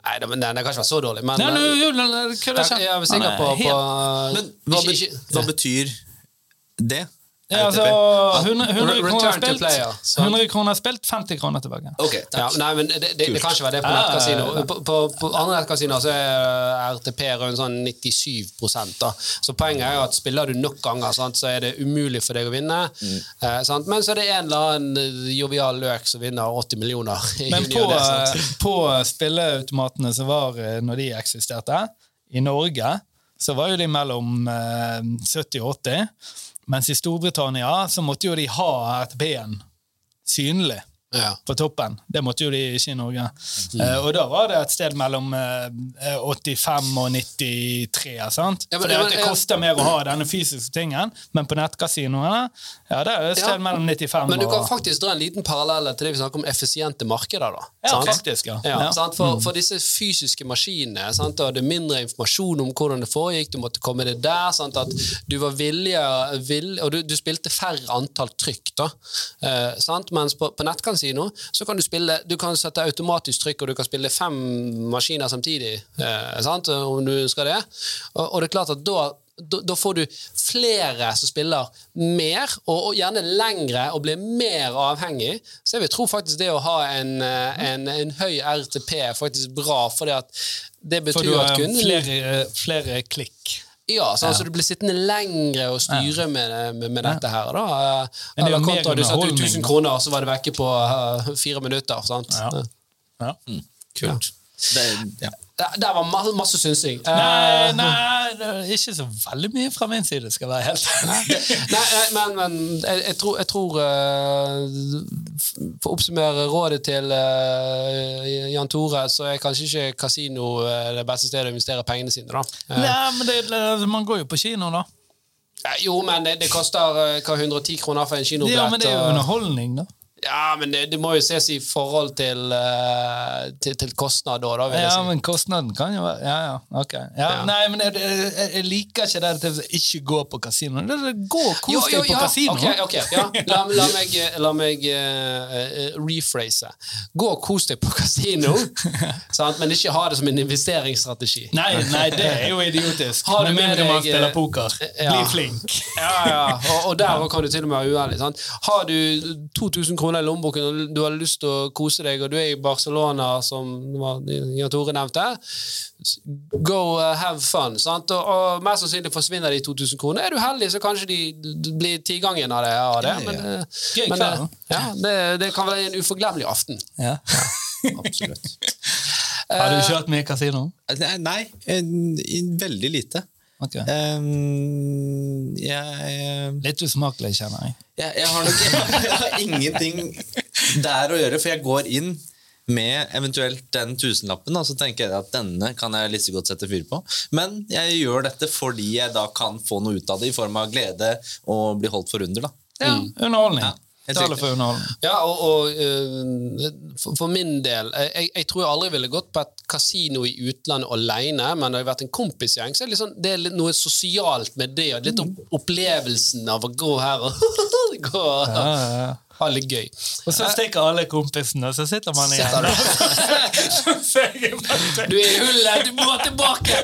Nei, det, men det kan ikke være så dårlig, men Nei, eh, jo, ikke- hva betyr det? Ja, altså, 100, 100 kroner spilt, player, 100 kroner spilt, 50 kroner tilbake. Ok, Ja, nei, men det, det, det kan ikke være det på nettkasino. ja, ja. På, på, på andre nettkasinoer så er RTP rundt sånn 97 da. Så poenget er jo at spiller du nok ganger, sant, så er det umulig for deg å vinne. Mm. Eh, sant? Men så er det en eller annen eh, jovial løk som vinner 80 millioner. i Men på, det, på spilleautomatene som var eh, når de eksisterte, i Norge, så var jo de mellom eh, 70 og 80. Mens i Storbritannia så måtte jo de ha et ben synlig Ja. på toppen. Det måtte jo de ikke i Norge. Eh, og da var det et sted mellom uh, 85 og 93. sant? Ja, men- ja, at det men- ja. koster mer å ha denne fysiske tingen, men på nettkasinoene ja, det er et sted mellom 95 Men du kan og faktisk dra en liten parallell til det vi snakker om effisiente markeder. da. Ja, sant? faktisk, ja. Ja. sant? For, for disse fysiske maskinene sant? og det er mindre informasjon om hvordan det foregikk, du måtte komme det der. Sant? At du var villig, vill, og du, du spilte færre antall trykk. da. Uh, sant? Mens på, på nettkasino så kan du spille, du kan sette automatisk trykk, og du kan spille fem maskiner samtidig, eh, sant? om du ønsker det. Og, og det er klart at da da, da får du flere som spiller mer, og, og gjerne lengre, og blir mer avhengig. Så jeg vil tro faktisk det å ha en, eh, en, en høy RTP er faktisk bra, for det at For betyr du at har kunden flere, flere klikk. Ja, så altså, du blir sittende lengre og styre med, med, med dette her. Da. Men det er jo Eller mer kontra du satte ut underholdning, 1000 kroner, så var det vekke på uh, fire minutter. Sant? Ja. Ja. Kult. Det, der var masse, masse synsing. Eh, Nei, nei, er ikke så veldig mye fra min side, skal være helt. Nei, nei, men, men jeg, jeg tror, jeg tror eh, For å oppsummere rådet til eh, Jan Tore, så er kanskje ikke kasino eh, det beste stedet å investere pengene sine. da. Eh, Nei, men det, det- man går jo på kino, da. jo, men det, det koster eh, hva, 110 kroner for en kinobillett. Ja, men det er jo underholdning, da. Ja, men det, det må jo ses i forhold til, uh, til, til kostnad, da, da Ja, si. men kostnaden kan jo være Ja, ja, ok. Ja, Ja. Nei, men jeg, jeg, jeg liker ikke det at jeg ikke gå på kasino. Gå og kos deg på kasino. ok, ok, ja. La, la meg, la meg uh, eh, rephrase. Gå og kos deg på kasino, men ikke ha det som en investeringsstrategi. Nei, nei, det er jo idiotisk. Har Med mindre man spiller eh, poker. Bli flink. Ja, ja, og, og der kan du til og med være uærlig. Har du 2000 kroner i lommeboken og du har lyst til å kose deg, og du er i Barcelona, som Jan Tore nevnte, go uh, have fun. Sant? Og, og mest sannsynlig forsvinner de 2000 kroner. Er du heldig, så kanskje de blir tigangen av det. Av det. Men, ja, ja. men kveld, eh, ja, det, det kan være en uforglemmelig aften. Ja. Absolutt. Har du kjørt mye kasino? Nei, nei en- en- veldig lite. Ok. Um, jeg, Litt usmakelig, kjenner jeg. jeg, jeg, har nok, jeg har ingenting der å gjøre, for jeg går inn med eventuelt den tusenlappen, og så tenker jeg at denne kan jeg litt så godt sette fyr på. Men jeg gjør dette fordi jeg da kan få noe ut av det i form av glede og bli holdt for under. da. Ja, Underholdning. Ja, helt for underholdning. Ja, og, og eh, for, for min del jeg, jeg tror jeg aldri ville gått på et kasino i utlandet alene, men det har vært en kompisgjeng, så er det, sånn, det er noe sosialt med det, litt opp, opplevelsen av å gå her og gå Ja, ja, ja. Ha det litt gøy. Og så stikker alle kompisene, og så sitter man igjen. Du er i hullet, du må tilbake!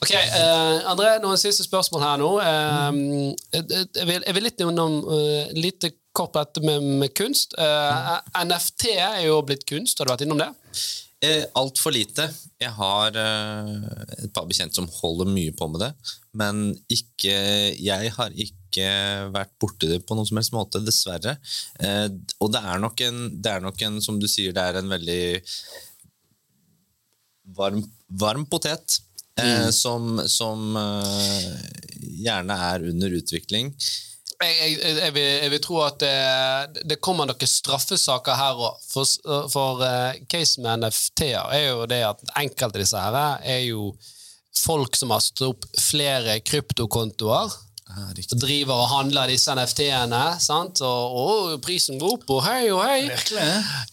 Ok, uh, André, noen siste spørsmål her nå. Uh, jeg, vil, jeg vil litt innom uh, litt kort på dette med, med kunst. Eh, NFT er jo blitt kunst, har du vært innom det? Eh, Altfor lite. Jeg har eh, et par bekjente som holder mye på med det, men ikke, jeg har ikke vært borti det på noen som helst måte, dessverre. Eh, og det er, nok en, det er nok en, som du sier, det er en veldig varm, varm potet. eh, Som, som eh, gjerne er under utvikling. Jeg, jeg, jeg, vil, jeg vil tro at det, det kommer noen straffesaker her òg. For, for uh, casen med NFT-er er jo det at enkelte av disse her er jo folk som har stått opp flere kryptokontoer. Ah, og driver og handler disse NFT-ene, sant? Og, og prisen går opp, og hei og hei. Virkelig?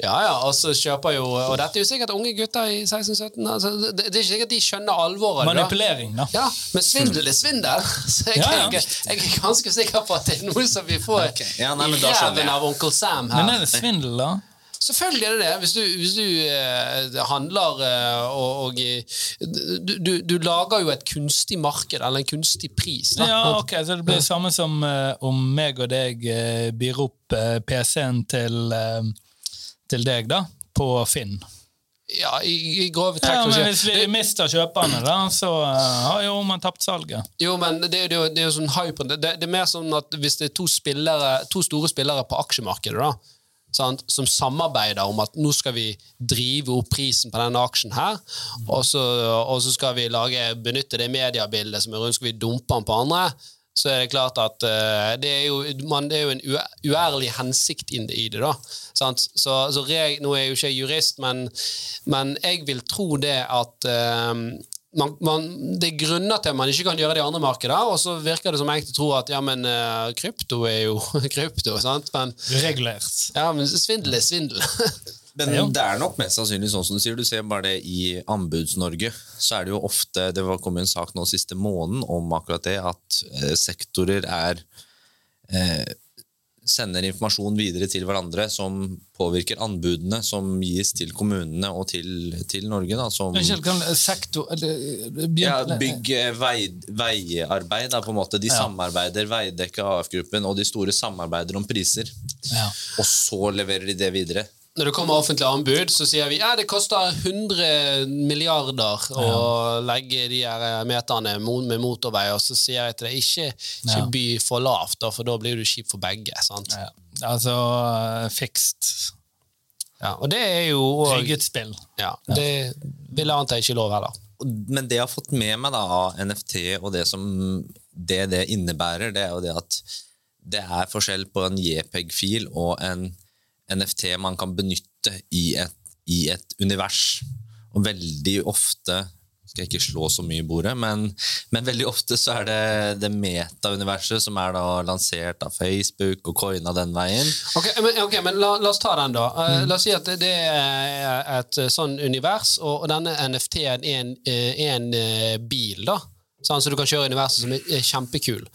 Ja, ja, og så kjøper jo Og dette er jo sikkert unge gutter i 16-17. Altså, det, det er ikke sikkert de skjønner alvoret. Manipulering, da. Ja, men svindel er svindel. Så jeg, Ja, ja. jeg, jeg er ganske sikker på at det er noe som vi får okay. ja, nei, i ræven av onkel Sam her. Men er det svindel, da? Selvfølgelig er det det. Hvis du, hvis du eh, handler eh, og, og du, du, du lager jo et kunstig marked, eller en kunstig pris. Da. Ja, ok, Så det blir det samme som eh, om meg og deg uh, byr opp eh, PC-en til, eh, til deg, da, på Finn. Ja, i, i grove trekk. Ja, men Hvis vi mister kjøperne, da, så eh, har jo man tapt salget. Jo, men det, er jo- det er jo sånn hype det. det. Det er mer sånn at hvis det er to, spillere, to store spillere på aksjemarkedet, da, sant, som samarbeider om at nå skal vi drive opp prisen på denne aksjen her, og så, og så skal vi lage, benytte det mediebildet som er rundt, skal vi dumpe den på andre, så er det klart at uh, det, er jo, man, det er jo en uærlig hensikt i det. da. Sant? Så, så reg, Nå er jeg jo ikke jurist, men, men jeg vil tro det at uh, man, man, det er grunner til at man ikke kan gjøre det i andre markeder, og så virker det som enkelte tror at ja, men uh, krypto er jo krypto. sant? Men, Regulert. Ja, men svindel er svindel. Men det er nok mest sannsynlig sånn som du sier. Du ser bare det i Anbuds-Norge. Så er det jo ofte Det var kommet en sak nå siste måneden om akkurat det, at uh, sektorer er eh, Sender informasjon videre til hverandre som påvirker anbudene som gis til kommunene og til, til Norge. Da, som, kan sektor ja, Bygg, eh, vei, veiarbeid, da, på en måte. De ja. samarbeider, Veidekke, AF-gruppen og de store samarbeider om priser. Ja. Og så leverer de det videre når det kommer offentlige anbud, så sier vi ja, det koster 100 milliarder å ja. legge de her meterne med motorvei, og så sier jeg til deg ikke, ikke by for lavt, for da blir du kjip for begge. sant? Ja. Altså fixed. Ja, og det er jo Trygget spill. Ja, det vil jeg anta ikke lov heller. Men det jeg har fått med meg da, av NFT, og det som det, det innebærer, det er jo det at det er forskjell på en JPEG-fil og en NFT man kan benytte i et, i et univers. Og veldig ofte skal jeg ikke slå så mye i bordet, men, men, veldig ofte så er det det meta-universet som er da lansert av Facebook og coina den veien. Ok, Men, okay, men la, la, oss ta den, da. Uh, La oss si at det er et sånn univers, og, og denne NFT-en er en, en, en bil. da. Sånn, så du kan kjøre universet som er kjempekul.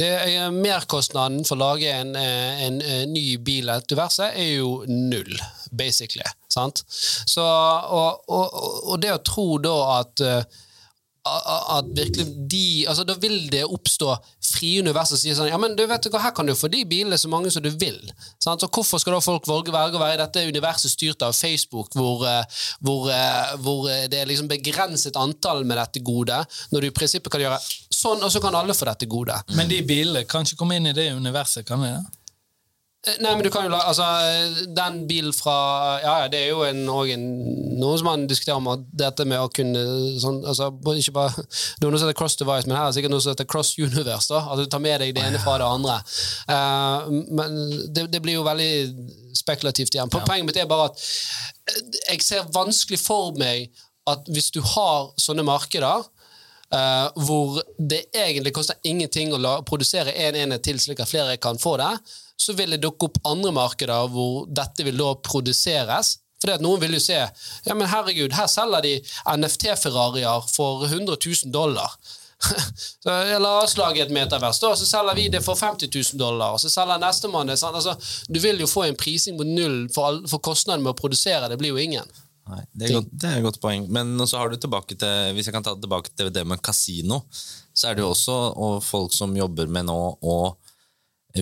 Det er Merkostnaden for å lage en, eh, en, en eh, ny bil etter universet er jo null, basically. Sant? Så, og, og, og, det å tro da at at virkelig de, altså Da vil det oppstå frie og sier sånn ja, men du vet du hva, her kan du få de bilene så mange som du vil. Så Hvorfor skal da folk velge å være i dette universet styrt av Facebook, hvor, eh, hvor, eh, hvor, det er liksom begrenset antall med dette gode, når du i prinsippet kan gjøre sånn, og så kan alle få dette gode. Men de bilene kan ikke komme inn i det universet, kan de det? Eh, nei, men du kan jo la, altså, Den bilen fra Ja, ja, det er jo en, en, noen som man diskuterer om at dette med å kunne sånn, altså, ikke bare, Det er noe som heter cross device, men her er det sikkert noe som heter cross universe. da, altså Du tar med deg det ene fra det andre. Uh, men det, det, blir jo veldig spekulativt igjen. Poenget mitt er bare at eh, jeg ser vanskelig for meg at hvis du har sånne markeder Uh, hvor det egentlig koster ingenting å la, produsere én en enhet til, slik at flere kan få det, så vil det dukke opp andre markeder hvor dette vil da produseres. Fordi at Noen vil jo se ja, men herregud, her selger de NFT-Ferrarier for 100 000 dollar. så, la oss et metervers, da, så selger vi det for 50 000 dollar. og så selger nestemann det. Altså, du vil jo få en prising på null, for, all, for kostnaden med å produsere det blir jo ingen. Nei, det, er godt, det er et godt poeng. Men så har du tilbake til, hvis jeg kan ta tilbake til det med kasino, så er det jo også folk som jobber med nå og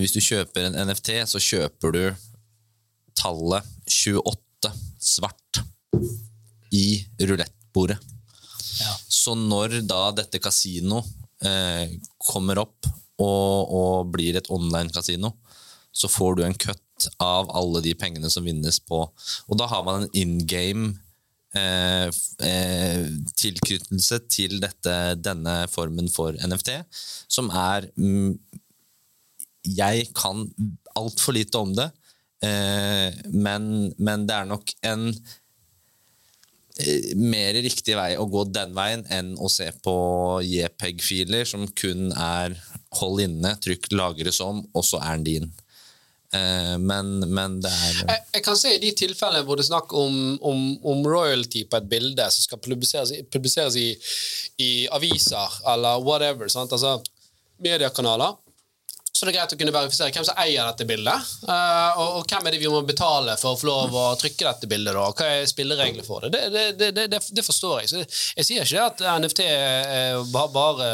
hvis du kjøper en NFT, så kjøper du tallet 28 svart i rulettbordet. Ja. Så når da dette kasino eh, kommer opp og, og, blir et online-kasino, så får du en cut av alle de pengene som vinnes på Og da har man en in game eh, eh, til dette, denne formen for NFT, som er mm, jeg kan altfor lite om det, eh, men, men, det er nok en eh, mer riktig vei å gå den veien enn å se på JPEG-filer som kun er hold inne, trykk 'lagre som', og så er den din. Eh, men, men, det er jeg, jeg, kan se i de tilfellene hvor det er snakk om, om, om, royalty på et bilde som skal publiseres, publiseres i, i, aviser eller whatever, altså mediekanaler så det er greit å kunne verifisere hvem som eier dette bildet. Uh, og, og, hvem er det vi må betale for å få lov å trykke dette bildet. Da? Hva er spillereglene for det? Det, det, det? det, forstår jeg. Så jeg sier ikke at NFT er bare,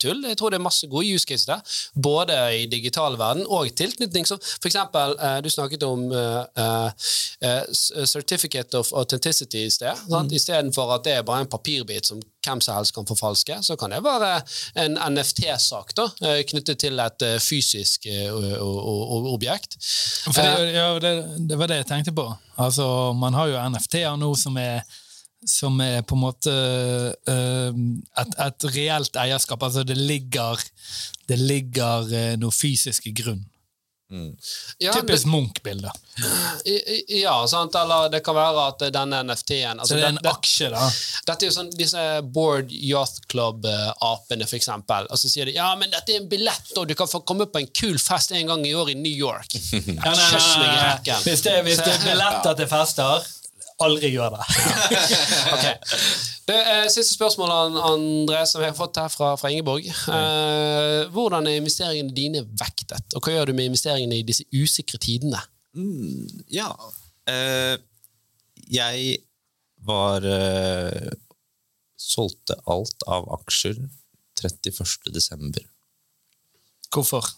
tull. Jeg tror det er masse gode use cases der. Både i digital verden og tilknytning. Som for eksempel, uh, du snakket om uh, certificate of authenticity i sted. Mm. Istedenfor at det er bare en papirbit som hvem som helst kan forfalske, så kan det være en NFT-sak da, eh, knyttet til et eh, fysisk eh, objekt. Det, ja, det, det var det jeg tenkte på. Altså, man har jo NFT-er nå som er, som er på en måte uh, et, et reelt eierskap. Altså det ligger, det ligger uh, noe fysisk i grunn. Ja, Typisk Munch-bilde. ja, sant? eller det kan være at denne NFT-en altså, Så det er en det- aksje, da. Dette er jo sånn, disse Board Yacht Club-apene, for eksempel. Og så sier de ja, men dette er en billett, og du kan få komme på en kul fest en gang i år i New York. Ja, nei, nei, nei. Hvis det, hvis det er billetter til fester, aldri gjør det. okay. Det er siste spørsmål, André, som jeg har fått her fra, fra Ingeborg. Eh, hvordan er investeringene dine vektet, og hva gjør du med investeringene i disse usikre tidene? Ja. Eh, jeg var eh, Solgte alt av aksjer 31. desember. Hvorfor?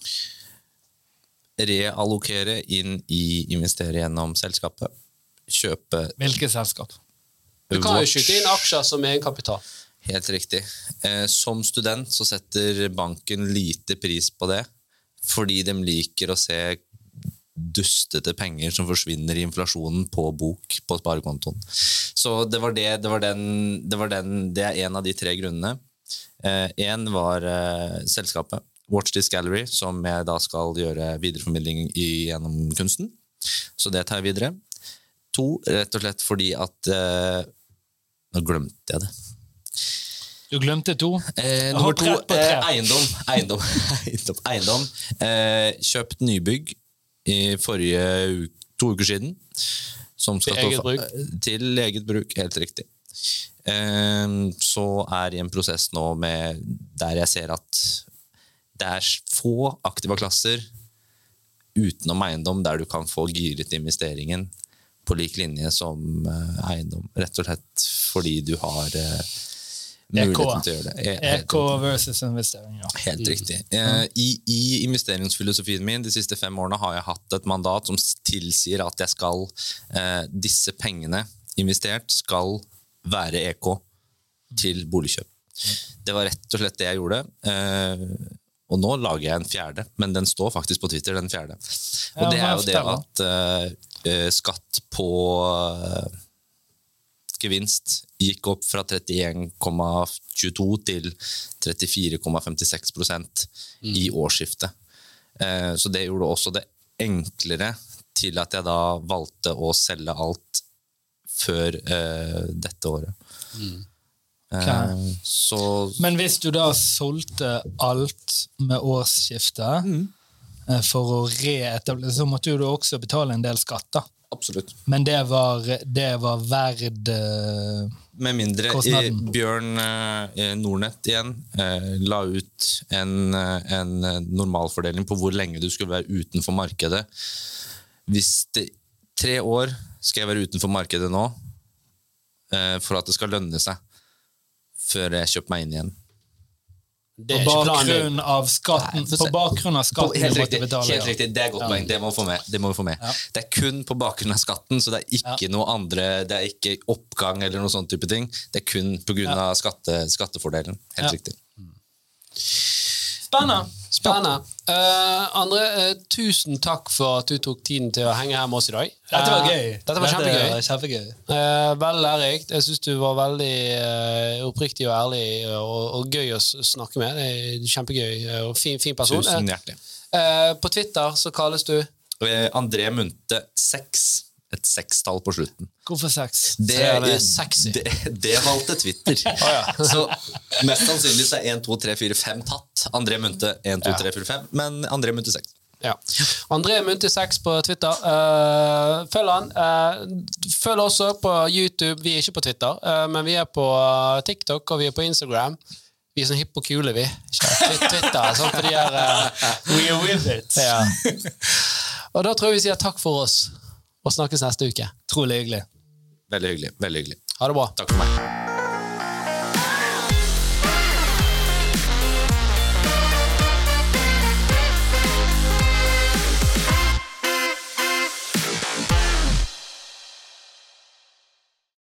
Reallokere inn i investere gjennom selskapet. Kjøpe Hvilket selskap? Du kan jo skyte inn aksjer som egenkapital. Helt riktig. Eh, som student så setter banken lite pris på det, fordi de liker å se dustete penger som forsvinner i inflasjonen på bok på sparekontoen. Så det var det, det var den, det var den, det er en av de tre grunnene. Én var eh, selskapet Watch This Gallery, som jeg da skal gjøre videreformidling i, gjennom kunsten. Så det tar jeg videre. To, rett og slett fordi at eh, Nå glemte jeg det. Du glemte to. Eh, nummer to, eh, eiendom. Eiendom. eiendom. eiendom. Eh, kjøpt nybygg i forrige to uker siden. Som skal Til eget bruk? eh, Til eget bruk, helt riktig. Eh, så er i en prosess nå med der jeg ser at det er få aktive klasser utenom eiendom der du kan få giret investeringen på lik linje som eh, eiendom. Rett og slett fordi du har eh, muligheten til å gjøre det. EK versus investering, ja. Helt riktig. Eh, I, I investeringsfilosofien min de siste fem årene har jeg hatt et mandat som tilsier at jeg skal disse pengene investert skal være EK til boligkjøp. Det var rett og slett det jeg gjorde. Og nå lager jeg en fjerde, men den står faktisk på Twitter, den fjerde. Og det er jo det at skatt på eh, gevinst gikk opp fra 31,22 til 34,56 mm. i årsskiftet. Eh, Så det gjorde også det enklere til at jeg da valgte å selge alt før eh, dette året. Eh, Så Men hvis du da solgte alt med årsskiftet eh, for å reetablere, så måtte du også betale en del skatt, da. absolutt. Men det var, det var verd eh, Med mindre eh, Kostnaden. Bjørn eh, Nordnett igjen eh, la ut en, eh, en eh, normalfordeling på hvor lenge du skulle være utenfor markedet. Hvis det tre år skal jeg være utenfor markedet nå eh, for at det skal lønne seg før jeg kjøper meg inn igjen. Det på bakgrunn av skatten, Nei, på bakgrunn av skatten helt riktig, betale. helt ja. riktig, Det er godt poeng. Det må vi få med. Det, få med. Ja. det er kun på bakgrunn av skatten, så det er ikke noe andre Det er ikke oppgang eller noe sånn type ting. Det er kun pga. Ja. skatte, skattefordelen. Helt Ja. riktig. Spennende! Spennende. Uh, Andre, uh, tusen takk for at du tok tiden til å henge her med oss i dag. Dette var Eh, gøy. Dette var kjempegøy. var kjempegøy. Eh, veldig lærerikt. Jeg syns du var veldig eh, oppriktig og ærlig eh, og, og gøy å snakke med. Det er Kjempegøy eh, og fin, fin person. Tusen Eh, hjertelig. eh, på Twitter så kalles du Eh, André Munte 6. Et sekstall på slutten. Hvorfor seks? Det, er det sexy. Det, det valgte Twitter. Så mest sannsynlig så er 1, 2, 3, 4, 5 tatt. André Munthe 1, 2, 3, 4, 5, men André Munthe 6. Ja. André Munthe6 på Twitter. Uh, følg han. Uh, følg også på YouTube. Vi er ikke på Twitter, uh, men vi er på TikTok og vi er på Instagram. Vi er sånn hippe og kule, vi. Twitter, sånn for de her eh, We are with it. ja. Og da tror jeg vi sier takk for oss, og snakkes neste uke. Trolig hyggelig. Veldig hyggelig. veldig hyggelig. Ha det bra. Takk for meg.